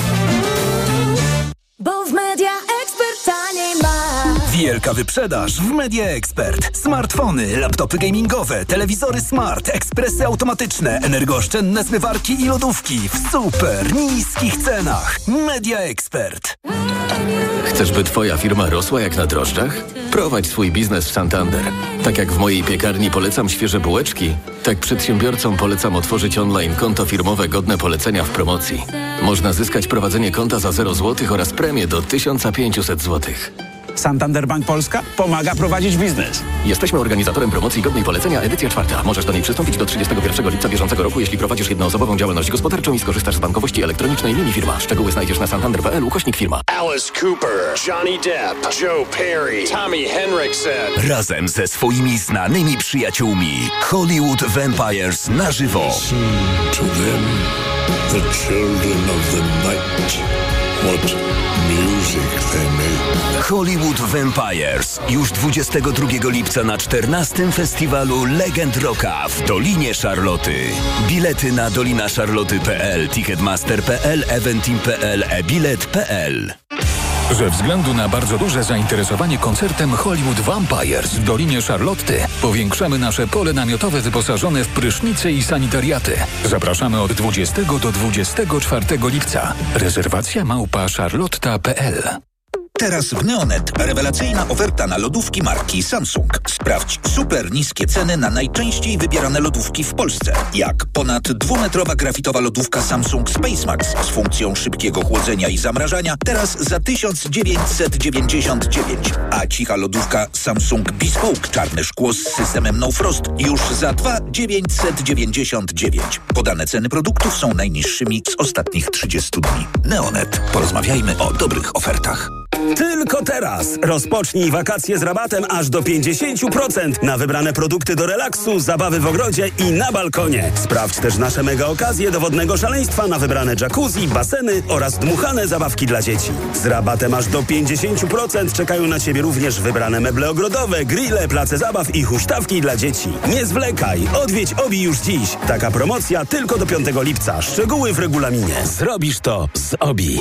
Bo w Media Expert taniej masz. Wielka wyprzedaż w Media Expert. Smartfony, laptopy gamingowe, telewizory smart, ekspresy automatyczne, energooszczędne zmywarki i lodówki w super niskich cenach. Media Expert. Chcesz, by Twoja firma rosła jak na drożdżach? Prowadź swój biznes w Santander. Tak jak w mojej piekarni polecam świeże bułeczki, tak przedsiębiorcom polecam otworzyć online konto firmowe godne polecenia w promocji. Można zyskać prowadzenie konta za 0 zł oraz premię do 1500 zł. Santander Bank Polska pomaga prowadzić biznes. Jesteśmy organizatorem promocji godnej polecenia edycja czwarta. Możesz do niej przystąpić do 31 lipca bieżącego roku, jeśli prowadzisz jednoosobową działalność gospodarczą i skorzystasz z bankowości elektronicznej linii firma. Szczegóły znajdziesz na santander.pl ukośnik firma. Alice Cooper, Johnny Depp, Joe Perry, Tommy Henriksen. Razem ze swoimi znanymi przyjaciółmi Hollywood Vampires na żywo. To them, the children of the night. What music they make. Hollywood Vampires już 22 lipca na 14 festiwalu Legend Rocka w Dolinie Szarloty. Bilety na dolinaszarloty.pl, ticketmaster.pl, eventim.pl, e-bilet.pl. Ze względu na bardzo duże zainteresowanie koncertem Hollywood Vampires w Dolinie Charlotty powiększamy nasze pole namiotowe wyposażone w prysznice i sanitariaty. Zapraszamy od 20 do 24 lipca. Rezerwacja małpa charlotta.pl Teraz w Neonet rewelacyjna oferta na lodówki marki Samsung. Sprawdź super niskie ceny na najczęściej wybierane lodówki w Polsce. Jak ponad dwumetrowa grafitowa lodówka Samsung SpaceMax z funkcją szybkiego chłodzenia i zamrażania teraz za 1999. A cicha lodówka Samsung Bespoke czarne szkło z systemem No Frost już za 2,999. Podane ceny produktów są najniższymi z ostatnich 30 dni. Neonet. Porozmawiajmy o dobrych ofertach. Tylko teraz rozpocznij wakacje z rabatem aż do 50% na wybrane produkty do relaksu, zabawy w ogrodzie i na balkonie. Sprawdź też nasze mega okazje do wodnego szaleństwa na wybrane jacuzzi, baseny oraz dmuchane zabawki dla dzieci. Z rabatem aż do 50% czekają na Ciebie również wybrane meble ogrodowe, grille, place zabaw i huśtawki dla dzieci. Nie zwlekaj, odwiedź OBI już dziś. Taka promocja tylko do 5 lipca. Szczegóły w regulaminie. Zrobisz to z OBI.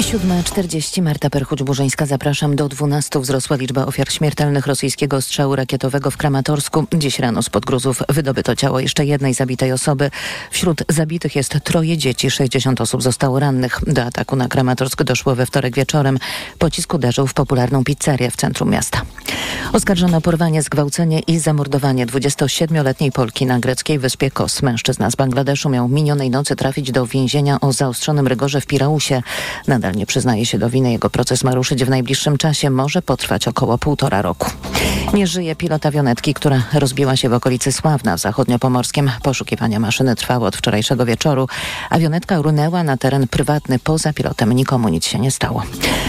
7.40 Marta Perchuć-Burzyńska. Zapraszam do 12. Wzrosła liczba ofiar śmiertelnych rosyjskiego ostrzału rakietowego w Kramatorsku. Dziś rano spod gruzów wydobyto ciało jeszcze jednej zabitej osoby. Wśród zabitych jest troje dzieci, 60 osób zostało rannych. Do ataku na Kramatorsk doszło we wtorek wieczorem. Pocisk uderzył w popularną pizzerię w centrum miasta. Oskarżono porwanie, zgwałcenie i zamordowanie 27-letniej Polki na greckiej wyspie Kos. Mężczyzna z Bangladeszu miał minionej nocy trafić do więzienia o zaostrzonym rygorze w Pirausie. Nadal nie przyznaje się do winy. Jego proces ma ruszyć w najbliższym czasie. Może potrwać około półtora roku. Nie żyje pilot awionetki, która rozbiła się w okolicy Sławna w zachodniopomorskim. Poszukiwania maszyny trwały od wczorajszego wieczoru. Awionetka runęła na teren prywatny. Poza pilotem nikomu nic się nie stało.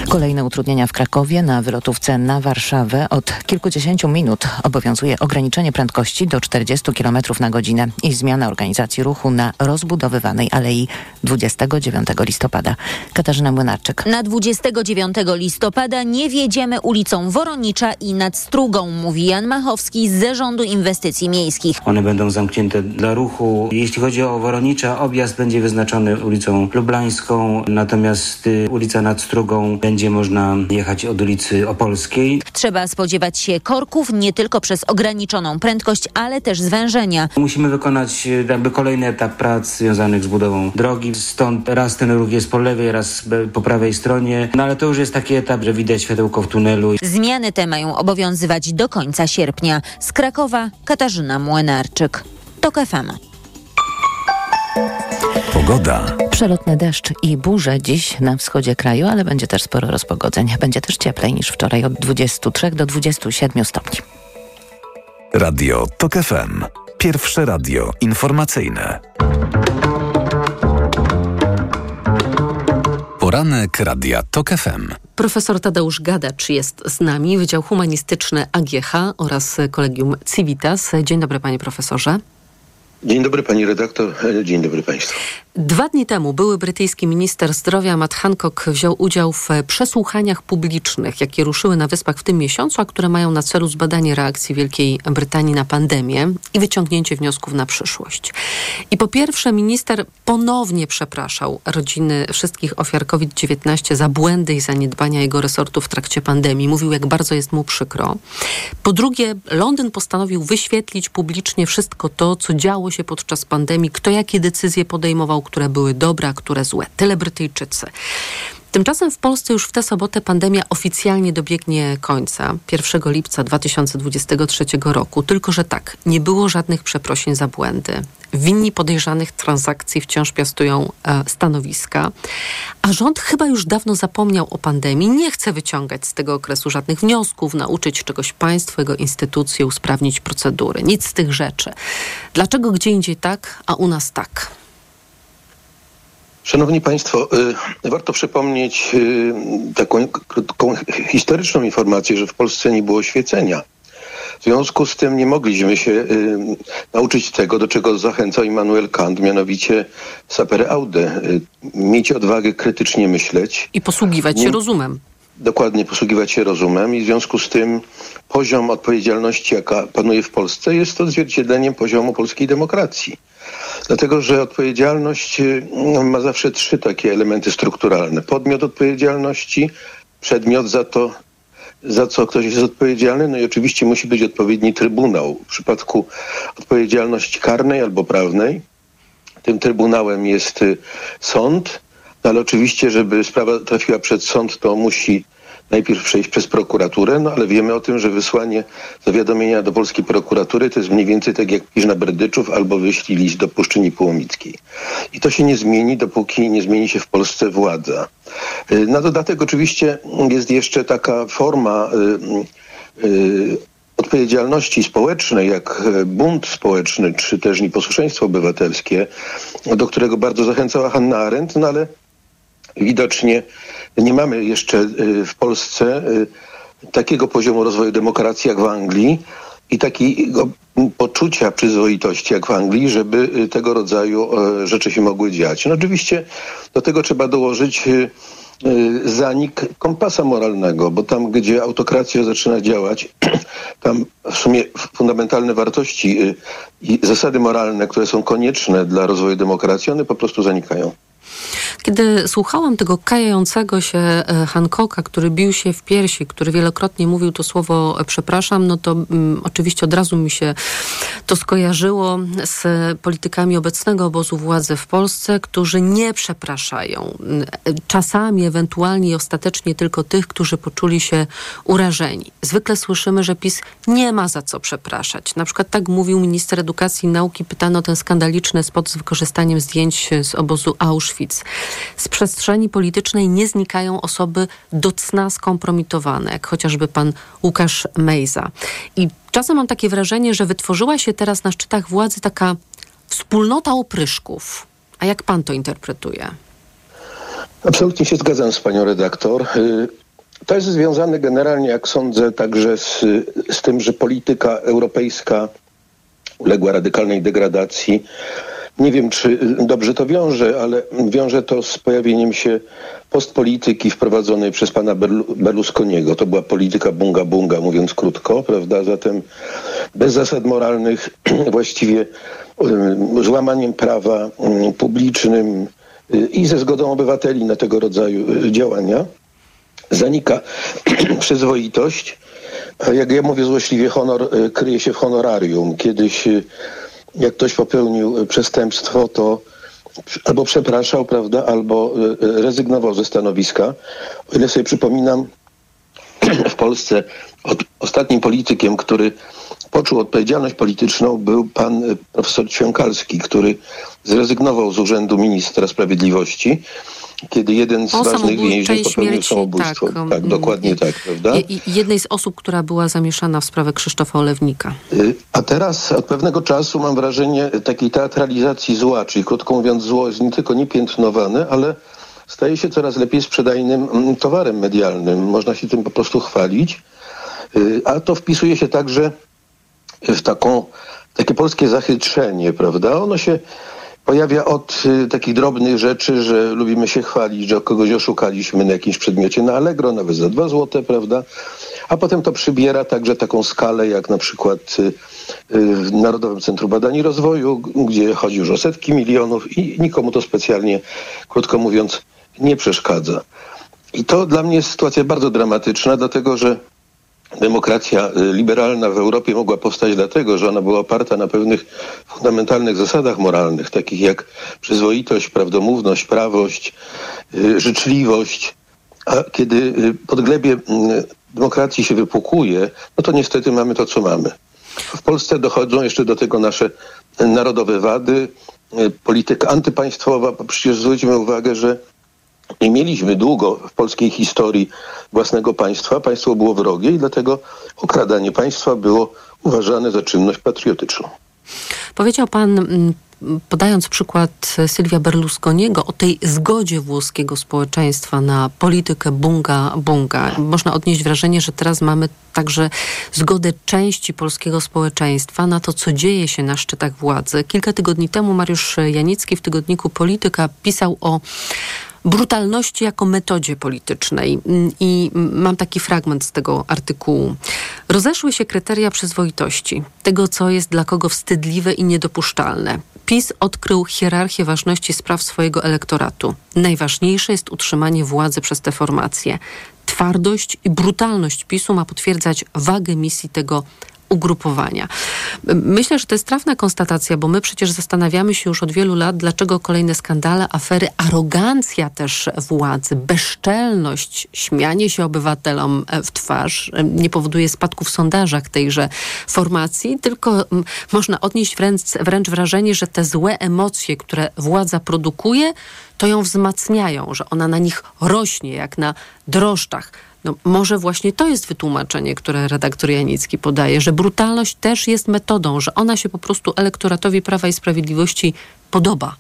Kolejne utrudnienia w Krakowie. Na wylotówce na Warszawę od kilkudziesięciu minut obowiązuje ograniczenie prędkości do 40 km na godzinę i zmiana organizacji ruchu na rozbudowywanej alei 29 listopada. Katarzyna Młyna Na 29 listopada nie wjedziemy ulicą Woronicza i nad Strugą, mówi Jan Machowski z Zarządu Inwestycji Miejskich. One będą zamknięte dla ruchu. Jeśli chodzi o Woronicza, objazd będzie wyznaczony ulicą Lublańską, natomiast y, ulica nad Strugą będzie można jechać od ulicy Opolskiej. Trzeba spodziewać się korków nie tylko przez ograniczoną prędkość, ale też zwężenia. Musimy wykonać y, jakby kolejny etap prac związanych z budową drogi. Stąd raz ten ruch jest po lewej, raz po prawej stronie. No ale to już jest taki etap, że widać światełko w tunelu. Zmiany te mają obowiązywać do końca sierpnia. Z Krakowa Katarzyna Młynarczyk. TOK FM. Pogoda. Przelotny deszcz i burze dziś na wschodzie kraju, ale będzie też sporo rozpogodzeń. Będzie też cieplej niż wczoraj od 23 do 27 stopni. Radio TOK FM. Pierwsze radio informacyjne. Poranek Radia TOK FM. Profesor Tadeusz Gadacz jest z nami, Wydział Humanistyczny AGH oraz Kolegium Civitas. Dzień dobry panie profesorze. Dzień dobry pani redaktor, dzień dobry państwu. Dwa dni temu były brytyjski minister zdrowia Matt Hancock wziął udział w przesłuchaniach publicznych, jakie ruszyły na wyspach w tym miesiącu, a które mają na celu zbadanie reakcji Wielkiej Brytanii na pandemię i wyciągnięcie wniosków na przyszłość. I po pierwsze minister ponownie przepraszał rodziny wszystkich ofiar COVID-19 za błędy i zaniedbania jego resortu w trakcie pandemii. Mówił, jak bardzo jest mu przykro. Po drugie, Londyn postanowił wyświetlić publicznie wszystko to, co działo się podczas pandemii, kto jakie decyzje podejmował, które były dobre, a które złe. Tyle Brytyjczycy. Tymczasem w Polsce już w tę sobotę pandemia oficjalnie dobiegnie końca 1 lipca 2023 roku. Tylko, że tak, nie było żadnych przeprosin za błędy. Winni podejrzanych transakcji wciąż piastują e, stanowiska, a rząd chyba już dawno zapomniał o pandemii, nie chce wyciągać z tego okresu żadnych wniosków, nauczyć czegoś państwo, jego instytucje, usprawnić procedury. Nic z tych rzeczy. Dlaczego gdzie indziej tak, a u nas tak? Szanowni Państwo, y, warto przypomnieć y, taką krótką historyczną informację, że w Polsce nie było świecenia. W związku z tym nie mogliśmy się y, nauczyć tego, do czego zachęcał Immanuel Kant, mianowicie sapere aude. Mieć odwagę krytycznie myśleć. I posługiwać się rozumem. Dokładnie, posługiwać się rozumem i w związku z tym poziom odpowiedzialności, jaka panuje w Polsce, jest odzwierciedleniem poziomu polskiej demokracji. Dlatego, że odpowiedzialność y, ma zawsze trzy takie elementy strukturalne. Podmiot odpowiedzialności, przedmiot za to, za co ktoś jest odpowiedzialny, no i oczywiście musi być odpowiedni trybunał. W przypadku odpowiedzialności karnej albo prawnej, tym trybunałem jest y, sąd, no ale oczywiście, żeby sprawa trafiła przed sąd, to musi najpierw przejść przez prokuraturę, no ale wiemy o tym, że wysłanie zawiadomienia do polskiej prokuratury to jest mniej więcej tak jak pisz na Berdyczów albo wyślij list do Puszczyni Połomickiej. I to się nie zmieni, dopóki nie zmieni się w Polsce władza. Y, na dodatek oczywiście jest jeszcze taka forma y, y, odpowiedzialności społecznej, jak bunt społeczny, czy też nieposłuszeństwo obywatelskie, do którego bardzo zachęcała Hanna Arendt, no ale widocznie nie mamy jeszcze y, w Polsce y, takiego poziomu rozwoju demokracji jak w Anglii i takiego poczucia przyzwoitości jak w Anglii, żeby y, tego rodzaju rzeczy się mogły dziać. No oczywiście do tego trzeba dołożyć zanik kompasa moralnego, bo tam, gdzie autokracja zaczyna działać, tam w sumie fundamentalne wartości i zasady moralne, które są konieczne dla rozwoju demokracji, one po prostu zanikają. Kiedy słuchałam tego kajającego się e, Hancocka, który bił się w piersi, który wielokrotnie mówił to słowo e, przepraszam, no to um, oczywiście od razu mi się to skojarzyło z politykami obecnego obozu władzy w Polsce, którzy nie przepraszają. Czasami, ewentualnie ostatecznie tylko tych, którzy poczuli się urażeni. Zwykle słyszymy, że PiS nie ma za co przepraszać. Na przykład tak mówił minister edukacji i nauki, pytano ten skandaliczny spot z wykorzystaniem zdjęć z obozu Auschwitz. Z przestrzeni politycznej nie znikają osoby do cna skompromitowane, jak chociażby pan Łukasz Mejza. I czasem mam takie wrażenie, że wytworzyła się teraz na szczytach władzy taka wspólnota opryszków. A jak pan to interpretuje? Absolutnie się zgadzam z panią redaktor. Y, to jest związane generalnie, jak sądzę, także z, z tym, że polityka europejska uległa radykalnej degradacji Nie wiem, czy dobrze to wiąże, ale wiąże to z pojawieniem się postpolityki wprowadzonej przez pana Berlusconiego. To była polityka bunga bunga, mówiąc krótko, prawda? Zatem bez zasad moralnych, właściwie złamaniem prawa publicznym i ze zgodą obywateli na tego rodzaju działania zanika przyzwoitość. Jak ja mówię złośliwie, honor kryje się w honorarium. Kiedyś jak ktoś popełnił przestępstwo, to albo przepraszał, prawda, albo e, rezygnował ze stanowiska. O ile sobie przypominam, w Polsce ostatnim politykiem, który poczuł odpowiedzialność polityczną, był pan e, profesor Ćwiąkalski, który zrezygnował z urzędu ministra sprawiedliwości kiedy jeden z o ważnych więźniów popełnił samobójstwo. Tak, tak dokładnie tak, prawda? I, jednej z osób, która była zamieszana w sprawę Krzysztofa Olewnika. Y, a teraz od pewnego czasu mam wrażenie takiej teatralizacji zła, czyli krótko mówiąc zło jest nie tylko niepiętnowane, ale staje się coraz lepiej sprzedajnym mm, towarem medialnym. Można się tym po prostu chwalić. Y, a to wpisuje się także w taką, takie polskie zachytrzenie, prawda? Ono się pojawia od y, takich drobnych rzeczy, że lubimy się chwalić, że kogoś oszukaliśmy na jakimś przedmiocie na Allegro, nawet za dwa złote, prawda? A potem to przybiera także taką skalę, jak na przykład y, y, w Narodowym Centrum Badań i Rozwoju, gdzie chodzi już o setki milionów i nikomu to specjalnie, krótko mówiąc, nie przeszkadza. I to dla mnie jest sytuacja bardzo dramatyczna, dlatego że Demokracja y, liberalna w Europie mogła powstać dlatego, że ona była oparta na pewnych fundamentalnych zasadach moralnych, takich jak przyzwoitość, prawdomówność, prawość, y, życzliwość. A kiedy y, podglebie demokracji się wypukuje, no to niestety mamy to, co mamy. W Polsce dochodzą jeszcze do tego nasze narodowe wady, polityka antypaństwowa. Przecież zwróćmy uwagę, że nie mieliśmy długo w polskiej historii własnego państwa. Państwo było wrogie i dlatego okradanie państwa było uważane za czynność patriotyczną. Powiedział pan, mm, podając przykład Sylwia Berlusconiego, o tej zgodzie włoskiego społeczeństwa na politykę bunga-bunga. Można odnieść wrażenie, że teraz mamy także zgodę części polskiego społeczeństwa na to, co dzieje się na szczytach władzy. Kilka tygodni temu Mariusz Janicki w tygodniku Polityka pisał o brutalności jako metodzie politycznej. I mam taki fragment z tego artykułu. Rozeszły się kryteria przyzwoitości, tego, co jest dla kogo wstydliwe i niedopuszczalne. PiS odkrył hierarchię ważności spraw swojego elektoratu. Najważniejsze jest utrzymanie władzy przez te formacje. Twardość i brutalność PiSu ma potwierdzać wagę misji tego ugrupowania. Myślę, że to jest trafna konstatacja, bo my przecież zastanawiamy się już od wielu lat, dlaczego kolejne skandale, afery, arogancja też władzy, bezczelność, śmianie się obywatelom w twarz nie powoduje spadku w sondażach tejże formacji, tylko można odnieść wręcz, wręcz wrażenie, że te złe emocje, które władza produkuje, to ją wzmacniają, że ona na nich rośnie jak na drożdżach no, może właśnie to jest wytłumaczenie, które redaktor Janicki podaje, że brutalność też jest metodą, że ona się po prostu elektoratowi Prawa i Sprawiedliwości podoba.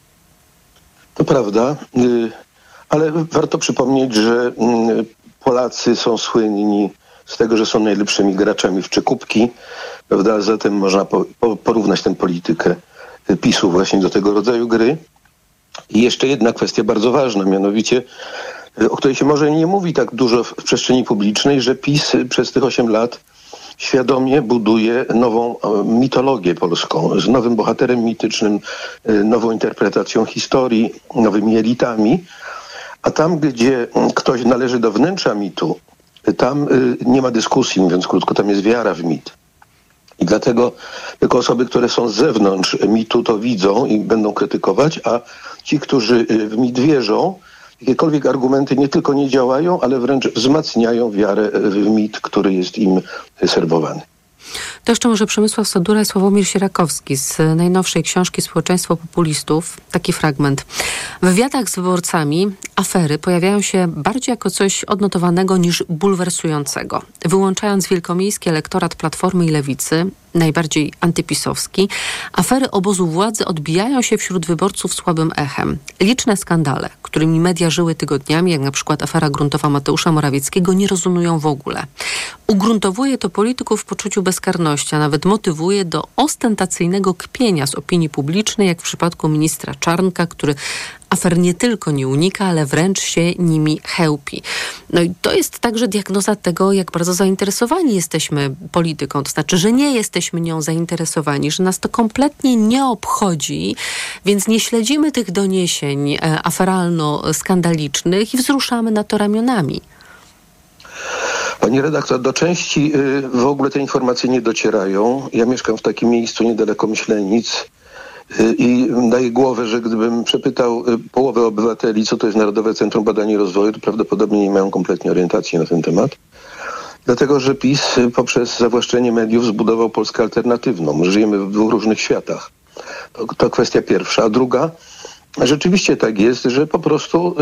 To prawda, y, ale warto przypomnieć, że mm, Polacy są słynni z tego, że są najlepszymi graczami w czekupki, prawda? Zatem można porównać tę politykę PiSu właśnie do tego rodzaju gry. I jeszcze jedna kwestia bardzo ważna, mianowicie o której się może nie mówi tak dużo w przestrzeni publicznej, że PiS przez tych 8 lat świadomie buduje nową mitologię polską, z nowym bohaterem mitycznym, e, nową interpretacją historii, nowymi elitami. A tam, gdzie ktoś należy do wnętrza mitu, tam nie ma dyskusji, mówiąc krótko, tam jest wiara w mit. I dlatego tylko osoby, które są z zewnątrz mitu, to widzą i będą krytykować, a ci, którzy w mit wierzą, jakiekolwiek argumenty nie tylko nie działają, ale wręcz wzmacniają wiarę w mit, który jest im serwowany. To jeszcze może Przemysław Sadura i Sławomir Sierakowski z najnowszej książki Społeczeństwo Populistów. Taki fragment. W wywiadach z wyborcami afery pojawiają się bardziej jako coś odnotowanego niż bulwersującego. Wyłączając wielkomiejski elektorat Platformy i Lewicy, najbardziej antypisowski, afery obozu władzy odbijają się wśród wyborców słabym echem. Liczne skandale, którymi media żyły tygodniami, jak na przykład afera gruntowa Mateusza Morawieckiego, nie rezonują w ogóle. Ugruntowuje to polityków w poczuciu bezkarności, a nawet motywuje do ostentacyjnego kpienia z opinii publicznej, jak w przypadku ministra Czarnka, który afer nie tylko nie unika, ale wręcz się nimi chełpi. No i to jest także diagnoza tego, jak bardzo zainteresowani jesteśmy polityką. To znaczy, że nie jesteśmy nią zainteresowani, że nas to kompletnie nie obchodzi, więc nie śledzimy tych doniesień e, aferalno-skandalicznych i wzruszamy na to ramionami. Pani redaktor, do części y, w ogóle te informacje nie docierają. Ja mieszkam w takim miejscu niedaleko Myślenic i daję głowę, że gdybym przepytał y, połowę obywateli, co to jest Narodowe Centrum Badań i Rozwoju, to prawdopodobnie nie mają kompletnie orientacji na ten temat. Dlatego, że PiS poprzez zawłaszczenie mediów zbudował Polskę alternatywną. Żyjemy w dwóch różnych światach. To, to kwestia pierwsza. A druga, rzeczywiście tak jest, że po prostu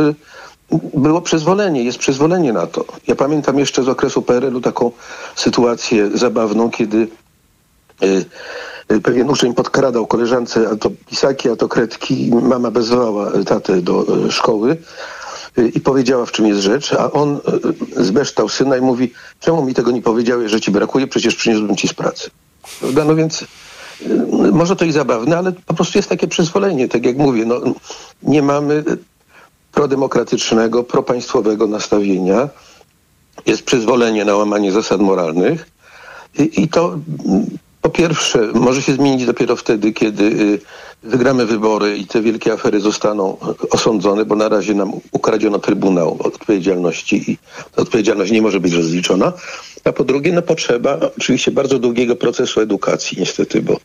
było przyzwolenie, jest przyzwolenie na to. Ja pamiętam jeszcze z okresu PRL-u taką sytuację zabawną, kiedy y, y, pewien uczeń podkradał koleżance a to pisaki, a to kredki. Mama bezwała tatę do y, szkoły i powiedziała, w czym jest rzecz, a on zbeształ syna i mówi, czemu mi tego nie powiedziałeś, że ci brakuje, przecież przyniósłbym ci z pracy. Prawda? No więc może to i zabawne, ale po prostu jest takie przyzwolenie, tak jak mówię, no, nie mamy prodemokratycznego, propaństwowego nastawienia. Jest przyzwolenie na łamanie zasad moralnych i, i to po pierwsze może się zmienić dopiero wtedy, kiedy y, wygramy wybory i te wielkie afery zostaną osądzone, bo na razie nam ukradziono Trybunał Odpowiedzialności i odpowiedzialność nie może być rozliczona. A po drugie, no potrzeba oczywiście bardzo długiego procesu edukacji, niestety, bo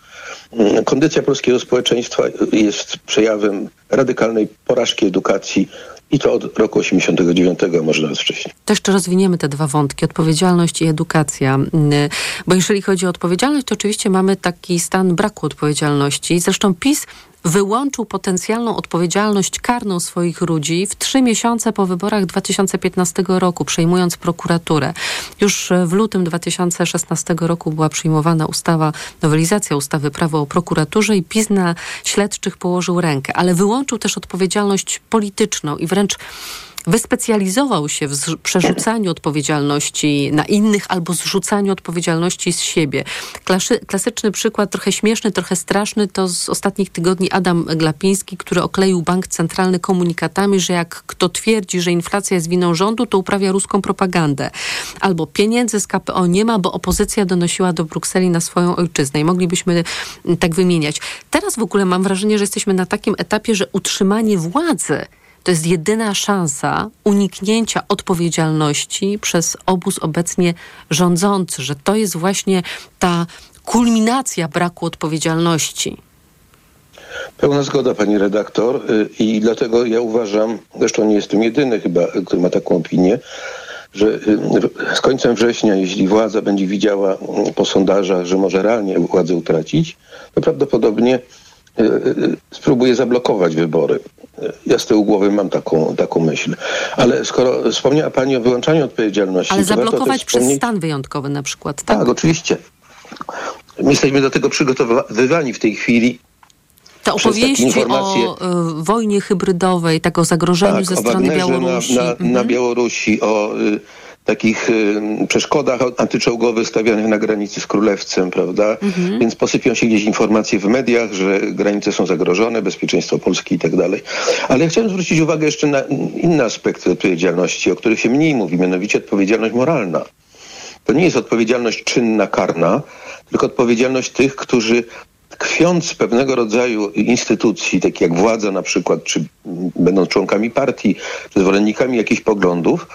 mm, kondycja polskiego społeczeństwa jest przejawem radykalnej porażki edukacji i to od roku 89, a może nawet wcześniej. To jeszcze rozwiniemy te dwa wątki, odpowiedzialność i edukacja. Mm, bo jeżeli chodzi o odpowiedzialność, to oczywiście mamy taki stan braku odpowiedzialności. Zresztą PiS wyłączył potencjalną odpowiedzialność karną swoich ludzi w trzy miesiące po wyborach 2015 roku, przejmując prokuraturę. Już w lutym 2016 roku była przyjmowana ustawa, nowelizacja ustawy prawo o prokuraturze i PiS na śledczych położył rękę, ale wyłączył też odpowiedzialność polityczną i wręcz wyspecjalizował się w przerzucaniu odpowiedzialności na innych albo zrzucaniu odpowiedzialności z siebie. Klasy, klasyczny przykład, trochę śmieszny, trochę straszny, to z ostatnich tygodni Adam Glapiński, który okleił bank centralny komunikatami, że jak kto twierdzi, że inflacja jest winą rządu, to uprawia ruską propagandę. Albo pieniędzy z KPO nie ma, bo opozycja donosiła do Brukseli na swoją ojczyznę. I moglibyśmy tak wymieniać. Teraz w ogóle mam wrażenie, że jesteśmy na takim etapie, że utrzymanie władzy to jest jedyna szansa uniknięcia odpowiedzialności przez obóz obecnie rządzący, że to jest właśnie ta kulminacja braku odpowiedzialności. Pełna zgoda, pani redaktor, y, i dlatego ja uważam, zresztą nie jestem jedyny chyba, który ma taką opinię, że y, z końcem września, jeśli władza będzie widziała po sondażach, że może realnie władzę utracić, to prawdopodobnie spróbuje zablokować wybory. Ja z tyłu głowy mam taką, taką myśl. Ale skoro wspomniała Pani o wyłączaniu odpowiedzialności... Ale zablokować przez stan wyjątkowy na przykład, tak? Tak, oczywiście. My jesteśmy do tego przygotowywani w tej chwili te opowieści o y, wojnie hybrydowej, tak o zagrożeniu tak, ze strony Białorusi. Na, na, mhm. na Białorusi, o y, takich y, przeszkodach antyczołgowych stawianych na granicy z Królewcem, prawda? Mhm. Więc posypią się gdzieś informacje w mediach, że granice są zagrożone, bezpieczeństwo Polski i tak dalej. Ale ja chciałem zwrócić uwagę jeszcze na inne aspekty odpowiedzialności, o których się mniej mówi, mianowicie odpowiedzialność moralna. To nie jest odpowiedzialność czynna, karna, tylko odpowiedzialność tych, którzy tkwiąc pewnego rodzaju instytucji, takich jak władza na przykład, czy będąc członkami partii, czy zwolennikami jakichś poglądów,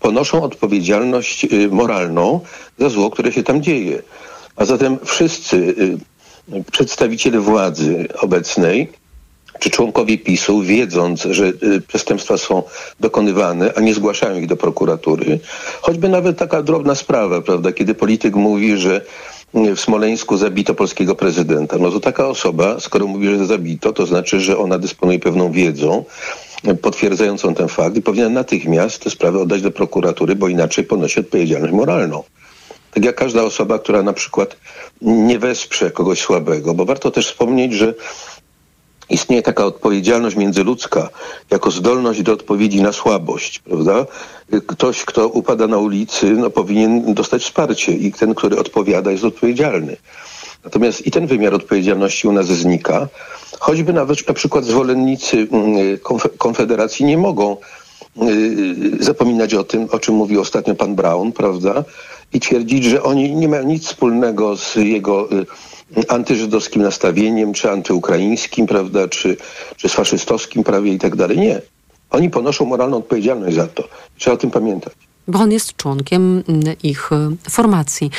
ponoszą odpowiedzialność y, moralną za zło, które się tam dzieje. A zatem wszyscy y, przedstawiciele władzy obecnej, czy członkowie PiSu, wiedząc, że y, przestępstwa są dokonywane, a nie zgłaszają ich do prokuratury, choćby nawet taka drobna sprawa, prawda, kiedy polityk mówi, że w Smoleńsku zabito polskiego prezydenta. No to taka osoba, skoro mówi, że zabito, to znaczy, że ona dysponuje pewną wiedzą potwierdzającą ten fakt i powinna natychmiast tę sprawę oddać do prokuratury, bo inaczej ponosi odpowiedzialność moralną. Tak jak każda osoba, która na przykład nie wesprze kogoś słabego, bo warto też wspomnieć, że istnieje taka odpowiedzialność międzyludzka jako zdolność do odpowiedzi na słabość, prawda? Ktoś, kto upada na ulicy, no, powinien dostać wsparcie i ten, który odpowiada, jest odpowiedzialny. Natomiast i ten wymiar odpowiedzialności u nas znika, choćby nawet na przykład zwolennicy mm, Konfederacji nie mogą y, zapominać o tym, o czym mówił ostatnio pan Brown, prawda? I twierdzić, że oni nie mają nic wspólnego z jego y, antyżydowskim nastawieniem, czy antyukraińskim, prawda, czy, czy z faszystowskim prawie i tak dalej. Nie. Oni ponoszą moralną odpowiedzialność za to. Trzeba o tym pamiętać bo on jest członkiem mm, ich y, formacji.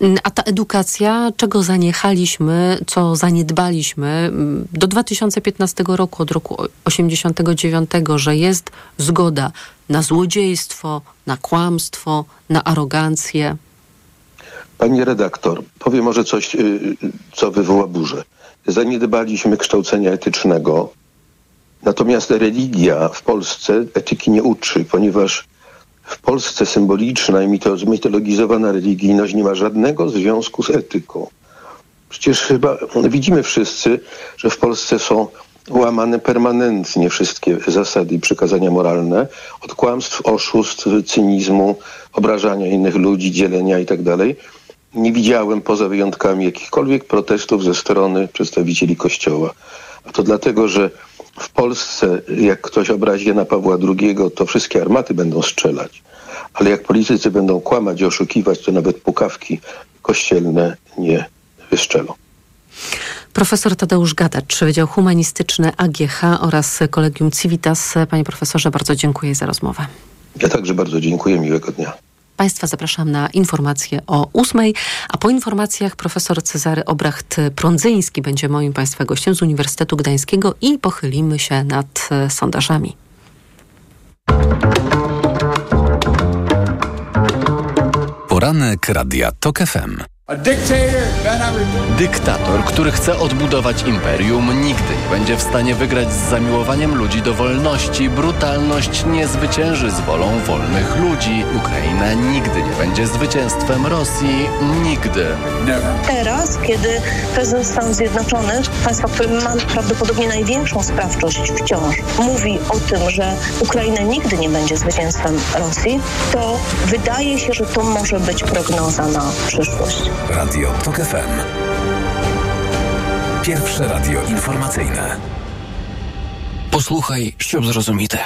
Mm, a ta edukacja, czego zaniechaliśmy, co zaniedbaliśmy mm, do 2015 roku, od roku 89, że jest zgoda na złodziejstwo, na kłamstwo, na arogancję. Pani redaktor, powiem może coś, y, co wywoła burzę. Zaniedbaliśmy kształcenia etycznego, natomiast religia w Polsce etyki nie uczy, ponieważ w Polsce symboliczna i mitologizowana religijność nie ma żadnego związku z etyką. Przecież chyba widzimy wszyscy, że w Polsce są łamane permanentnie wszystkie zasady i przykazania moralne, od kłamstw, oszustw, cynizmu, obrażania innych ludzi, dzielenia itd. Tak nie widziałem poza wyjątkami jakichkolwiek protestów ze strony przedstawicieli Kościoła. A to dlatego, że w Polsce, jak ktoś obrazi Jana Pawła II, to wszystkie armaty będą strzelać. Ale jak politycy będą kłamać i oszukiwać, to nawet pukawki kościelne nie wystrzelą. Profesor Tadeusz Gadacz, Wydział Humanistyczny AGH oraz Kolegium Civitas. Panie profesorze, bardzo dziękuję za rozmowę. Ja także bardzo dziękuję. Miłego dnia. Państwa zapraszam na informacje o ósmej, a po informacjach profesor Cezary Obracht-Prądzyński będzie moim Państwa gościem z Uniwersytetu Gdańskiego i pochylimy się nad e, sondażami. Poranek Radia TOK FM. Dyktator, który chce odbudować imperium, nigdy nie będzie w stanie wygrać z zamiłowaniem ludzi do wolności. Brutalność nie zwycięży z wolą wolnych ludzi. Ukraina nigdy nie będzie zwycięstwem Rosji. Nigdy. Teraz, kiedy prezydent Stanów Zjednoczonych, państwa, które ma prawdopodobnie największą sprawczość wciąż, mówi o tym, że Ukraina nigdy nie będzie zwycięstwem Rosji, to wydaje się, że to może być prognoza na przyszłość. Radio TOK FM. Pierwsze radio informacyjne. Posłuchaj, щоб зрозуміти.